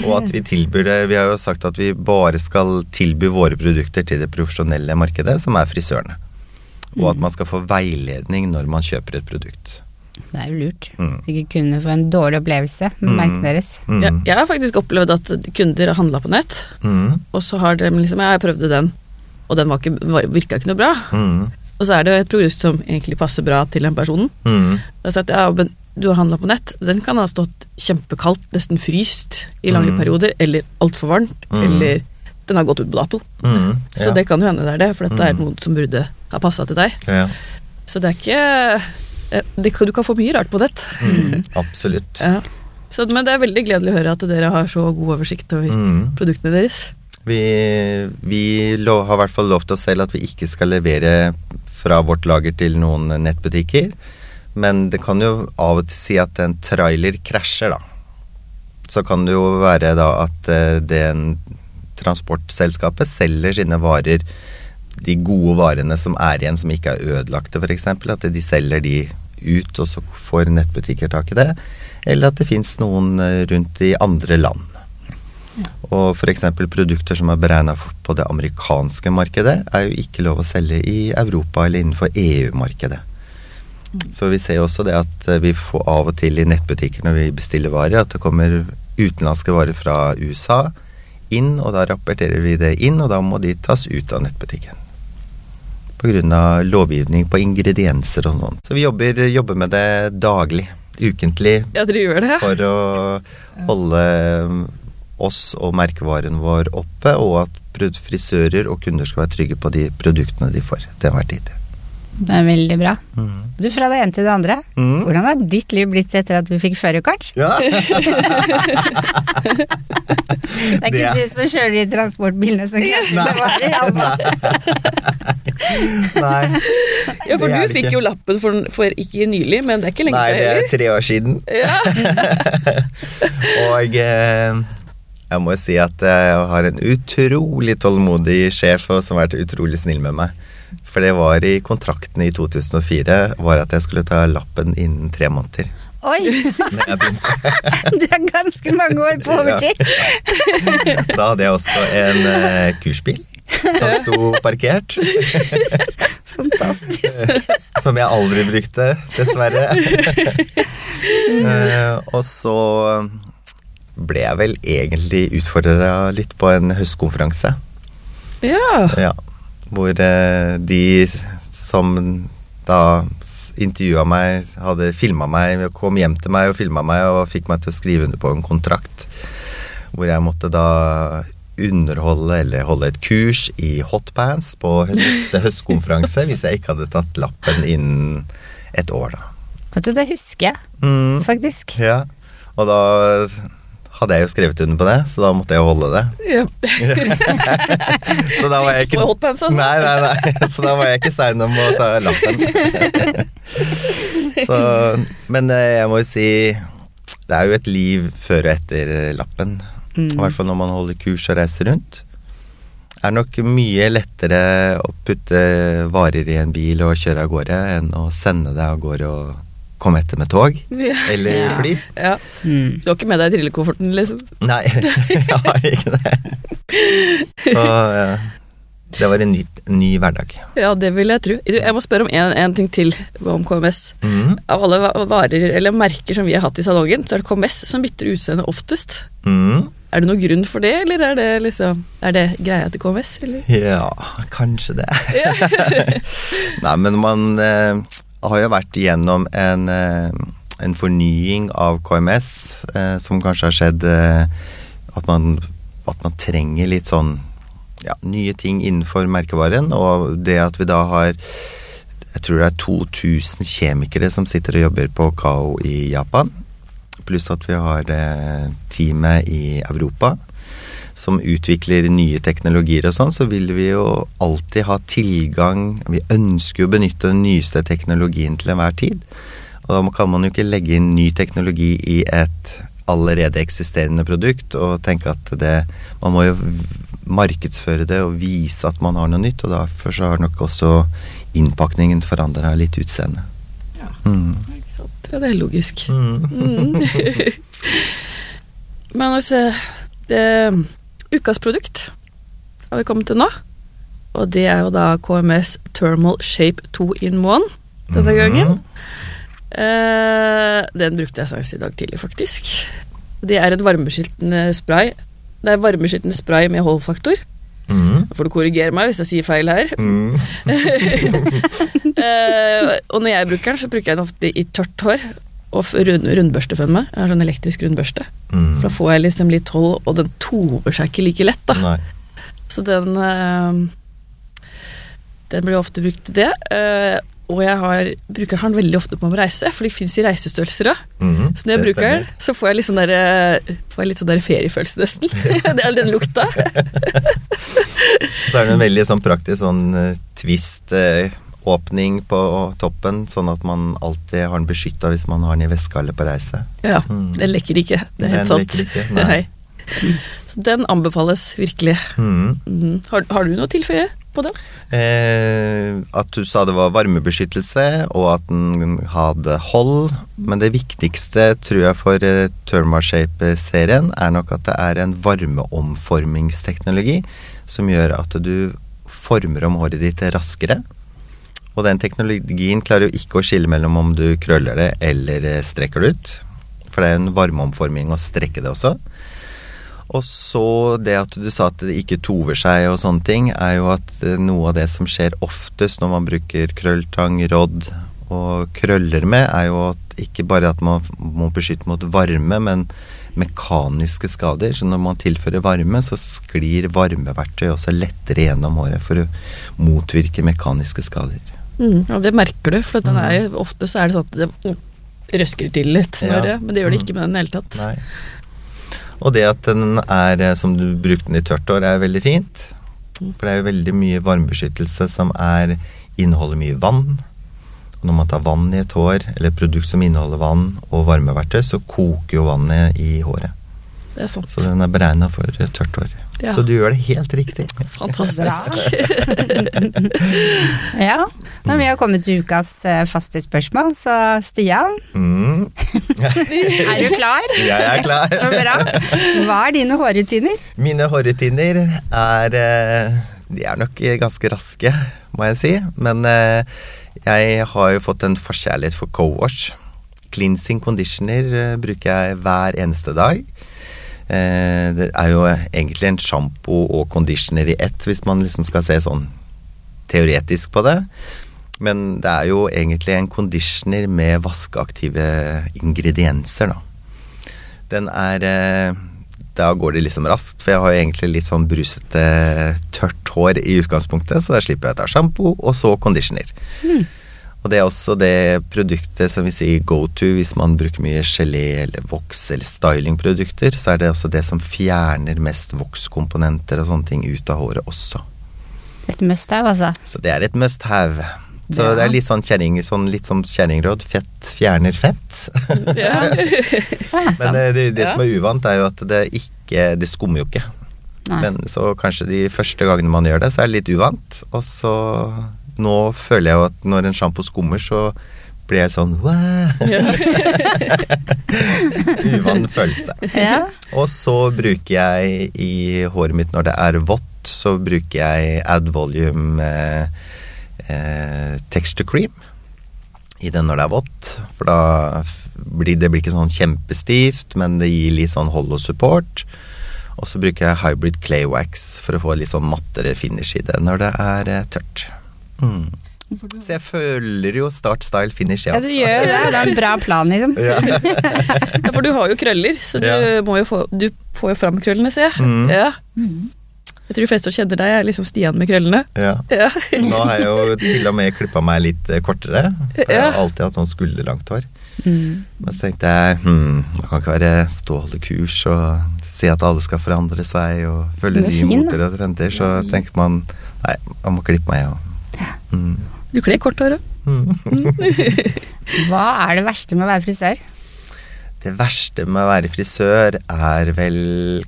Og at vi tilbyr det Vi har jo sagt at vi bare skal tilby våre produkter til det profesjonelle markedet, som er frisørene. Og at man skal få veiledning når man kjøper et produkt. Det er jo lurt. Mm. Ikke kunne få en dårlig opplevelse med Mm. merkene deres. Mm. Jeg, jeg har faktisk opplevd at kunder har handla på nett, Mm. og så har de liksom Ja, jeg prøvde den, og den var ikke, var, virka ikke noe bra. Mm. Og så er det et produkt som egentlig passer bra til den personen. Mm. Sagt, ja, men du har handla på nett, den kan ha stått kjempekaldt, nesten fryst i lange Mm. perioder, eller altfor varmt, Mm. eller den har gått ut på dato. Mm. Så det kan jo hende det er det, for dette er Mm. noe som burde ha passa til deg. ja. Så det er ikke eh, det, Du kan få mye rart på nett. Mm. [LAUGHS] Absolutt. Ja. Så, men det er veldig gledelig å høre at dere har så god oversikt over Mm. produktene deres. Vi, vi lo, har i hvert fall lovt oss selv at vi ikke skal levere fra vårt lager til noen nettbutikker. Men det kan jo av og til si at en trailer krasjer, da. Så kan det jo være da at eh, den transportselskapet selger sine varer, de gode varene som er igjen som ikke er ødelagte f.eks., at de selger de ut, og så får nettbutikker tak i det. Eller at det fins noen eh, rundt i andre land. Og f.eks. produkter som er beregna på det amerikanske markedet, er jo ikke lov å selge i Europa eller innenfor EU-markedet. Så vi ser jo også det at eh, vi får av og til i nettbutikker når vi bestiller varer, at det kommer utenlandske varer fra USA inn, og da rapporterer vi det inn, og da må de tas ut av nettbutikken. Pga. lovgivning på ingredienser og sånn. Så vi jobber, jobber med det daglig, ukentlig, Ja, dere gjør det? for å holde oss og merkevaren vår oppe, og at frisører og kunder skal være trygge på de produktene de får til enhver tid. Det er veldig bra. Du, fra det ene til det andre. Mm. Hvordan har ditt liv blitt etter at du fikk førerkort? Ja. [LAUGHS] Det er ikke Det du som kjører de transportbilene som krasjer med varer. Nei. [LAUGHS] Ja, for du fikk jo lappen for, for ikke nylig, men det er ikke lenge Nei, det er tre år siden. Ja. [LAUGHS] Og eh, jeg må jo si at jeg har en utrolig tålmodig sjef og som har vært utrolig snill med meg. For det var i kontrakten i 2004 var at jeg skulle ta lappen innen tre måneder. Oi, [LAUGHS] du er ganske mange år på overtid. [LAUGHS] Da hadde jeg også en eh, kursbil som sto parkert. [LAUGHS] Fantastisk. Som jeg aldri brukte, dessverre. Eh, og så ble jeg vel egentlig utfordra litt på en høstkonferanse. ja. Ja, hvor eh, de som da intervjua meg, hadde filma meg, kom hjem til meg og filma meg og fikk meg til å skrive under på en kontrakt. Hvor jeg måtte da underholde eller holde et kurs i hotpants på neste høstkonferanse hvis jeg ikke hadde tatt lappen innen et år, da. Vet du, det husker jeg Mm, faktisk. ja. Og da hadde jeg jo skrevet under på det, så da måtte jeg holde det. ja. [LAUGHS] [LAUGHS] Så da var jeg Ikke hotpants, altså. Nei, nei, nei. [LAUGHS] Så da var jeg ikke sein om å ta lappen. Så, men eh, jeg må jo si Det er jo et liv før og etter lappen. I hvert fall når man holder kurs og reiser rundt. Det er nok mye lettere å putte varer i en bil og kjøre av gårde enn å sende det av gårde og komme etter med tog [LAUGHS] eller Ja. fly. ja. Mm. Du har ikke med deg trillekofferten, liksom? Nei, [LAUGHS] jeg har ikke det. Så ja, det var en ny, ny hverdag. Ja, det vil jeg tro. Jeg må spørre om en, en ting til om KMS. Mm. Av alle varer eller merker som vi har hatt i salongen, så er det KMS som bytter utseende oftest. Mm. Er det noen grunn for det, eller er det liksom Er det greia til KMS, eller? Ja, kanskje det. [LAUGHS] Nei, men man eh, har jo vært igjennom en, eh, en fornying av KMS, eh, som kanskje har skjedd eh, at, man, at man trenger litt sånn ja, nye ting innenfor merkevaren, og det at vi da har jeg tror det er 2000 kjemikere som sitter og jobber på KAO i Japan. Pluss at vi har teamet i Europa som utvikler nye teknologier og sånn, så vil vi jo alltid ha tilgang Vi ønsker jo å benytte den nyeste teknologien til enhver tid. Og da kan man jo ikke legge inn ny teknologi i et allerede eksisterende produkt og tenke at det Man må jo markedsføre det og vise at man har noe nytt, og derfor så har nok også innpakningen forandra litt utseende. Mm. Ikke sant? Ja, det er logisk. Mm. Mm. [LAUGHS] Men altså det, Ukas produkt har vi kommet til nå. Og det er jo da KMS Thermal Shape 2 in 1 denne Mhm. gangen. Eh, den brukte jeg senest i dag tidlig, faktisk. Det er en varmebeskyttende spray. Det er varmebeskyttende spray med holdfaktor. Mm. Får du korrigere meg hvis jeg sier feil her. Mm. [LAUGHS] Eh, og når jeg bruker den, så bruker jeg den ofte i tørt hår. Og rundbørste rund, meg. Jeg har sånn elektrisk rundbørste. Mm. For da får jeg liksom litt hold, og den tover seg ikke like lett, da. Nei. Så den eh, Den blir ofte brukt til det. Eh, og jeg har, bruker den veldig ofte på å reise, for det fins i reisestørrelser òg. Mm. Så når jeg bruker den, så får jeg litt sånn der, eh, litt sånn der feriefølelse, nesten. [LAUGHS] det er den lukta. [LAUGHS] Så er det en veldig sånn praktisk sånn twist eh, åpning på toppen, sånn at man alltid har den beskytta hvis man har den i veska eller på reise. Ja, Mm. den lekker ikke. Det er helt Den sant. ikke, [LAUGHS] nei. Så den anbefales virkelig. Mm. Mm. Har, har du noe å tilføye på den? Eh, at du sa det var varmebeskyttelse, og at den hadde hold. Men det viktigste, tror jeg, for eh, Thermashape-serien er nok at det er en varmeomformingsteknologi som gjør at du former om håret ditt raskere. Og den teknologien klarer jo ikke å skille mellom om du krøller det eller eh, strekker det ut. For det er en varmeomforming å strekke det også. Og så det at du sa at det ikke tover seg og sånne ting, er jo at eh, noe av det som skjer oftest når man bruker krølltang, rodd og krøller med, er jo at ikke bare at man må beskytte mot varme, men mekaniske skader. Så når man tilfører varme, så sklir varmeverktøy også lettere gjennom håret for å motvirke mekaniske skader. Ja, det merker du, for den er, ofte så er det sånn at det røsker til litt, når ja. men det gjør det ikke med den i det hele tatt. Nei. Og det at den er, eh, som du brukte den i tørt år, er veldig fint. For det er jo veldig mye varmebeskyttelse som er, inneholder mye vann. Og når man tar vann i et hår, eller et produkt som inneholder vann og varmeverktøy, så koker jo vannet i håret. Det er sant. Så den er beregna for tørt hår. Ja. Så du gjør det helt riktig. Fantastisk. [LAUGHS] Ja, nå vi har kommet til ukas eh, faste spørsmål, så Stian, Mm. [LAUGHS] er du klar? Jeg er klar. [LAUGHS] Så bra. Hva er dine hårrutiner? Mine hårrutiner er eh, De er nok ganske raske, må jeg si. Men eh, jeg har jo fått en forkjærlighet for co-wash. Cleansing conditioner bruker jeg hver eneste dag. Eh, Det er jo egentlig en sjampo og conditioner i ett, hvis man liksom skal se sånn teoretisk på det. Men det er jo egentlig en conditioner med vaskeaktive ingredienser, da. Den er eh, Da går det liksom raskt, for jeg har jo egentlig litt sånn brusete, tørt hår i utgangspunktet, så da slipper jeg å ta sjampo, og så conditioner. Og det er også det produktet som vi sier go to hvis man bruker mye gelé eller voks eller stylingprodukter, så er det også det som fjerner mest vokskomponenter og sånne ting ut av håret også. Et must have, altså. Så det er et must have. Så Ja. det er litt sånn kjerring, sånn litt som kjerringråd. Fett fjerner fett. [LAUGHS] [LAUGHS] Ja. Ja, Men eh, det, det Ja. som er uvant, er jo at det ikke Det skummer jo ikke. Nei. Men så kanskje de første gangene man gjør det, så er det litt uvant. Og så Nå føler jeg jo at når en sjampo skummer, så blir jeg sånn. [LAUGHS] Uvann følelse. Ja. Og så bruker jeg i håret mitt når det er vått, så bruker jeg Add Volume eh, eh, Texture Cream i den når det er vått. For da blir det blir ikke sånn kjempestivt, men det gir litt sånn hold og support. Og så bruker jeg Hybrid Clay Wax for å få litt sånn mattere finish i det når det er eh, tørt. Mm. Så jeg føler jo start, style, finish, jeg ja, du gjør det. Det er en bra plan, liksom. Ja. [LAUGHS] ja, for du har jo krøller, så du, Ja. må jo få, du får jo fram krøllene, ser jeg. Mm. Ja. Jeg tror de fleste som kjenner deg, er liksom Stian med krøllene. ja. Ja. Nå har jeg jo til og med klippa meg litt eh, kortere. For jeg har alltid hatt sånn skulderlangt hår. Mm. Men så tenkte jeg hm, man kan ikke være stå og holde kurs og si at alle skal forandre seg og følge nye moter og trender. Så tenker man nei, man må klippe meg, ja. Mm. Du kler kort hår òg. [LAUGHS] Hva er det verste med å være frisør? Det verste med å være frisør er vel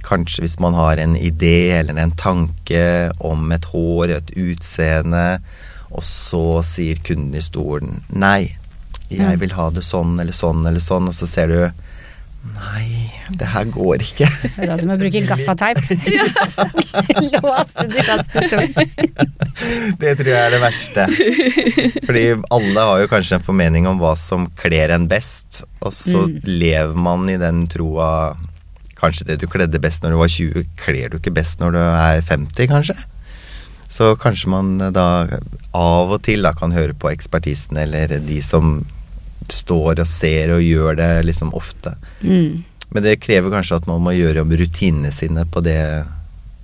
kanskje hvis man har en idé eller en tanke om et hår, et utseende, og så sier kunden i stolen nei, jeg vil ha det sånn eller sånn eller sånn, og så ser du nei, det her går ikke. Det er Da du må bruke gaffateip. Låse de fast. Det tror jeg er det verste. Fordi alle har jo kanskje en formening om hva som kler en best, og så lever man i den troa Kanskje det du kledde best når du var 20, kler du ikke best når du er 50, kanskje? Så kanskje man da av og til da kan høre på ekspertisen, eller de som står og ser og gjør det liksom ofte. Mm. Men det krever kanskje at man må gjøre om rutinene sine på det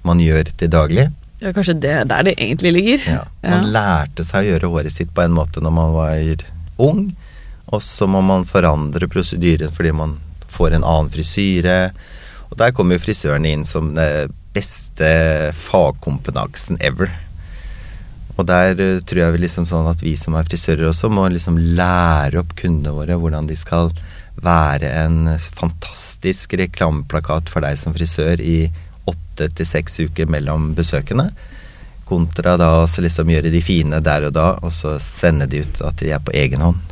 man gjør til daglig. Ja, kanskje det er der det egentlig ligger. Ja. Man lærte seg å gjøre håret sitt på en måte når man var ung, og så må man forandre prosedyren fordi man får en annen frisyre. Og der kommer jo frisørene inn som den beste fagkompetansen ever. Og der eh, tror jeg vi liksom sånn at vi som er frisører også, må liksom lære opp kundene våre hvordan de skal være en fantastisk reklameplakat for deg som frisør i åtte til seks uker mellom besøkene. Kontra da å liksom gjøre de fine der og da, og så sende de ut at de er på egen hånd.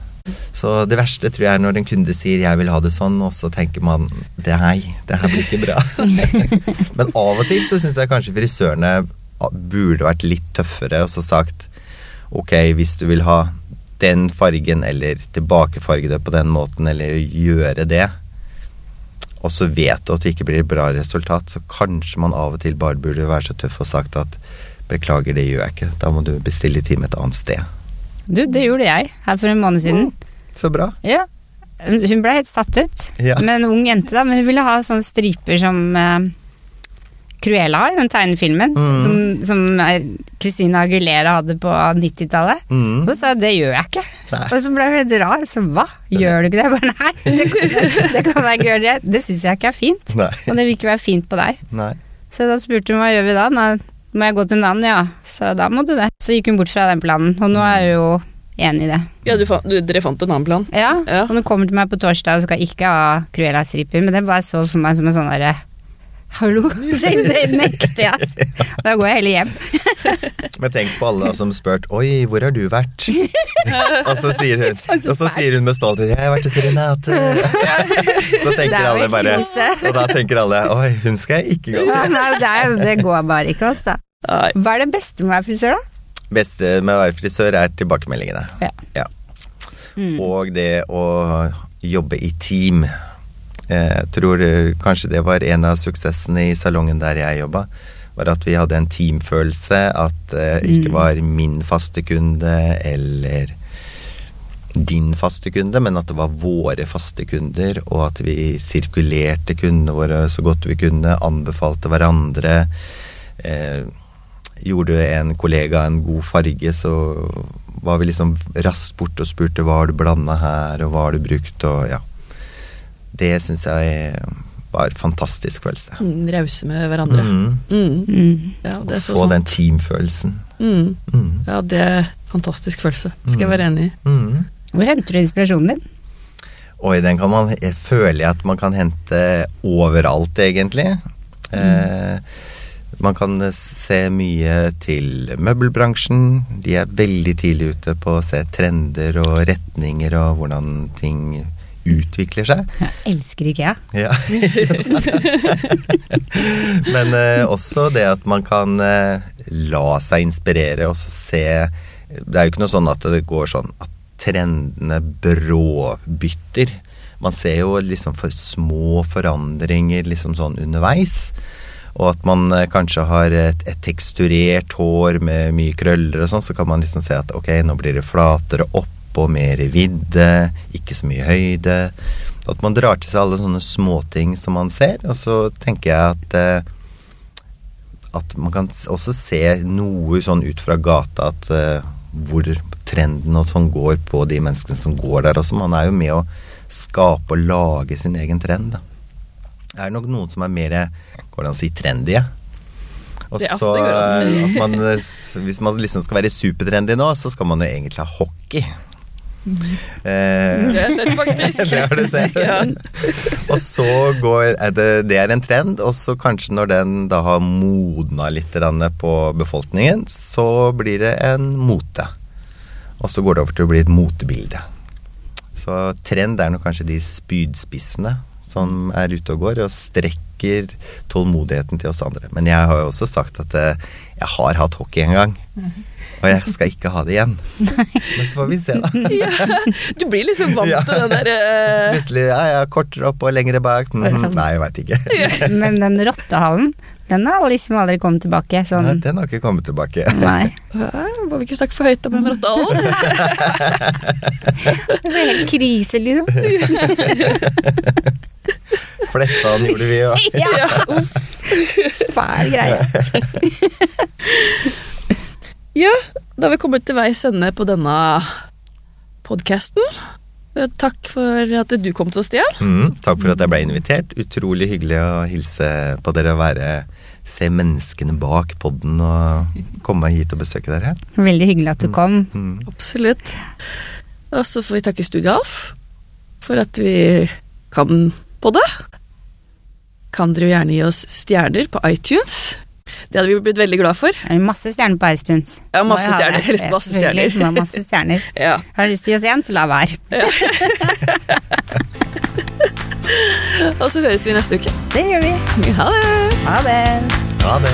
Så det verste tror jeg er når en kunde sier 'jeg vil ha det sånn', og så tenker man 'det nei, det her blir ikke bra'. [LAUGHS] Men av og til så syns jeg kanskje frisørene burde vært litt tøffere og så sagt 'ok, hvis du vil ha den fargen', eller tilbakefarge det på den måten, eller gjøre det, og så vet du at det ikke blir et bra resultat, så kanskje man av og til bare burde være så tøff og sagt at 'beklager, det gjør jeg ikke', da må du bestille time et annet sted'. Du, det gjorde jeg her for en måned siden. Så bra. Ja. Hun ble helt satt ut. Ja. Med en ung jente, da, men hun ville ha sånne striper som uh, Cruella har, den tegnefilmen. Mm. Som, som eh, Christina Aguilera hadde på 90-tallet. Mm. Og så sa jeg det gjør jeg ikke. Nei. Og så ble jeg helt rar. Så hva, gjør du ikke det? Jeg bare nei, [LAUGHS] det, kan- det kan jeg ikke gjøre. Det, det syns jeg ikke er fint. Nei. Og det vil ikke være fint på deg. Nei. Så da spurte hun hva gjør vi da? Nei, må jeg gå til en annen? Ja. Så da må du det. Så gikk hun bort fra den planen, og nå er hun jo enig i det. Ja, du, fant- du, dere fant en annen plan? Ja, Ja. og hun kommer til meg på torsdag og skal ikke ha Cruella-striper, men det bare så for meg som en sånn derre Hallo? [LAUGHS] Det, nekter jeg, altså. Da går jeg heller hjem. [LAUGHS] Men tenk på alle som spurt 'oi, hvor har du vært?' [LAUGHS] og, så sier hun, og så sier hun med stolthet 'jeg har vært hos Renate'. så tenker er alle bare. Og da tenker alle 'oi, hun skal jeg ikke gå til'. nei, det, er, det går bare ikke, altså. Hva er det beste med å være frisør, da? Beste med å være frisør er tilbakemeldingene. Ja. Mm. Og det å jobbe i team. Eh, Jeg tror eh, kanskje det var en av suksessene i salongen der jeg jobba. Var at vi hadde en teamfølelse. At det ikke Mm. var min faste kunde eller din faste kunde, men at det var våre faste kunder, og at vi sirkulerte kundene våre så godt vi kunne, anbefalte hverandre. Eh, gjorde en kollega en god farge, så var vi liksom raskt borte og spurte hva har du blanda her, og hva har du brukt, og ja. Det syns jeg var en fantastisk følelse. Mm, Rause med hverandre. Mm. Mm. Mm. Ja, det er så Få sant. den teamfølelsen. Mm. Mm. Ja, det er en fantastisk følelse. Skal jeg være enig i. Mm. Hvor henter du inspirasjonen din? Oi, den kan man jeg føler jeg at man kan hente overalt, egentlig. Eh, man kan se mye til møbelbransjen. De er veldig tidlig ute på å se trender og retninger og hvordan ting utvikler seg. Jeg elsker IKEA. Ja. [LAUGHS] Men eh, også det at man kan eh, la seg inspirere og se Det er jo ikke noe sånn at det går sånn at trendene bråbytter. Man ser jo liksom for små forandringer liksom sånn underveis. Og at man eh, kanskje har et, et teksturert hår med mye krøller og sånn, så kan man liksom se at ok, nå blir det flatere opp og mer vidde, ikke så mye høyde. At man drar til seg alle sånne småting som man ser, og så tenker jeg at eh, at man kan også se noe sånn ut fra gata at eh, hvor trenden og sånn går på de menneskene som går der også. Man er jo med å skape og lage sin egen trend, da. Det er nok noen som er mer går det an å si trendy. Og så eh, at man, eh, hvis man liksom skal være supertrendy nå, så skal man jo egentlig ha hockey. Eh, Det har jeg sett, faktisk. [LAUGHS] det har du sett. Ja. Og så går er det, det er en trend, og så kanskje når den da har modna litt på befolkningen, så blir det en mote. Og så går det over til å bli et motebilde. Så trend er nok kanskje de spydspissene som er ute og går, og strekker tålmodigheten til oss andre. Men jeg har jo også sagt at eh, jeg har hatt hockey en gang. Og jeg skal ikke ha det igjen. [LAUGHS] Men så får vi se, da. [LAUGHS] Ja, du blir liksom vant Ja. til den der Så eh, plutselig ja, ja, kortere opp og lengre bak. Mm, Nei, jeg veit ikke. [LAUGHS] Men den rottehallen, den har liksom aldri kommet tilbake. Nei, Sånn den har ikke kommet tilbake. Nei. Må vi ikke snakke for høyt om en rottehale? Det blir helt krise, liksom. Flettan gjorde vi [LAUGHS] jo. Ja, uff. Fæl greie. [LAUGHS] Ja, da har vi kommet til veis ende på denne podkasten. Takk for at du kom til oss, Stian. Mm, takk for at jeg ble invitert. Utrolig hyggelig å hilse på dere og være Se menneskene bak podden og komme hit og besøke dere. Veldig hyggelig at du kom. Mm. Absolutt. Og så får vi takke Studio Alf for at vi kan på det, kan dere jo gjerne gi oss stjerner på iTunes. Det hadde vi blitt veldig glad for. Det er Masse stjerner på iTunes. Ja, masse Må stjerner. Helst masse stjerner. må ha Masse stjerner. [LAUGHS] Ja. Har du lyst til å gi oss én, så la være. [LAUGHS] Og så høres vi neste uke. Det gjør vi. Ha det! Ha det. Ha det.